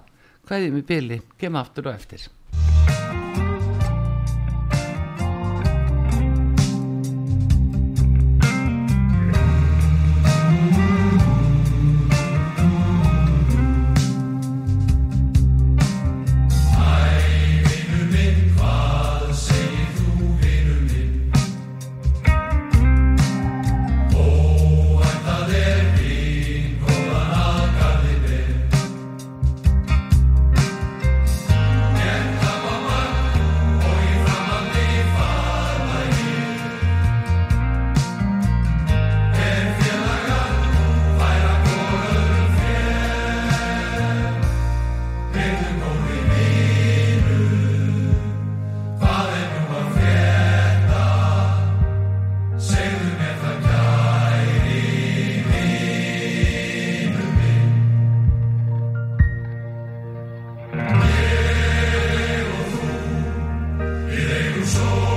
Speaker 1: kveðjum í bíli, kem aftur og eftir
Speaker 6: Við eigum svo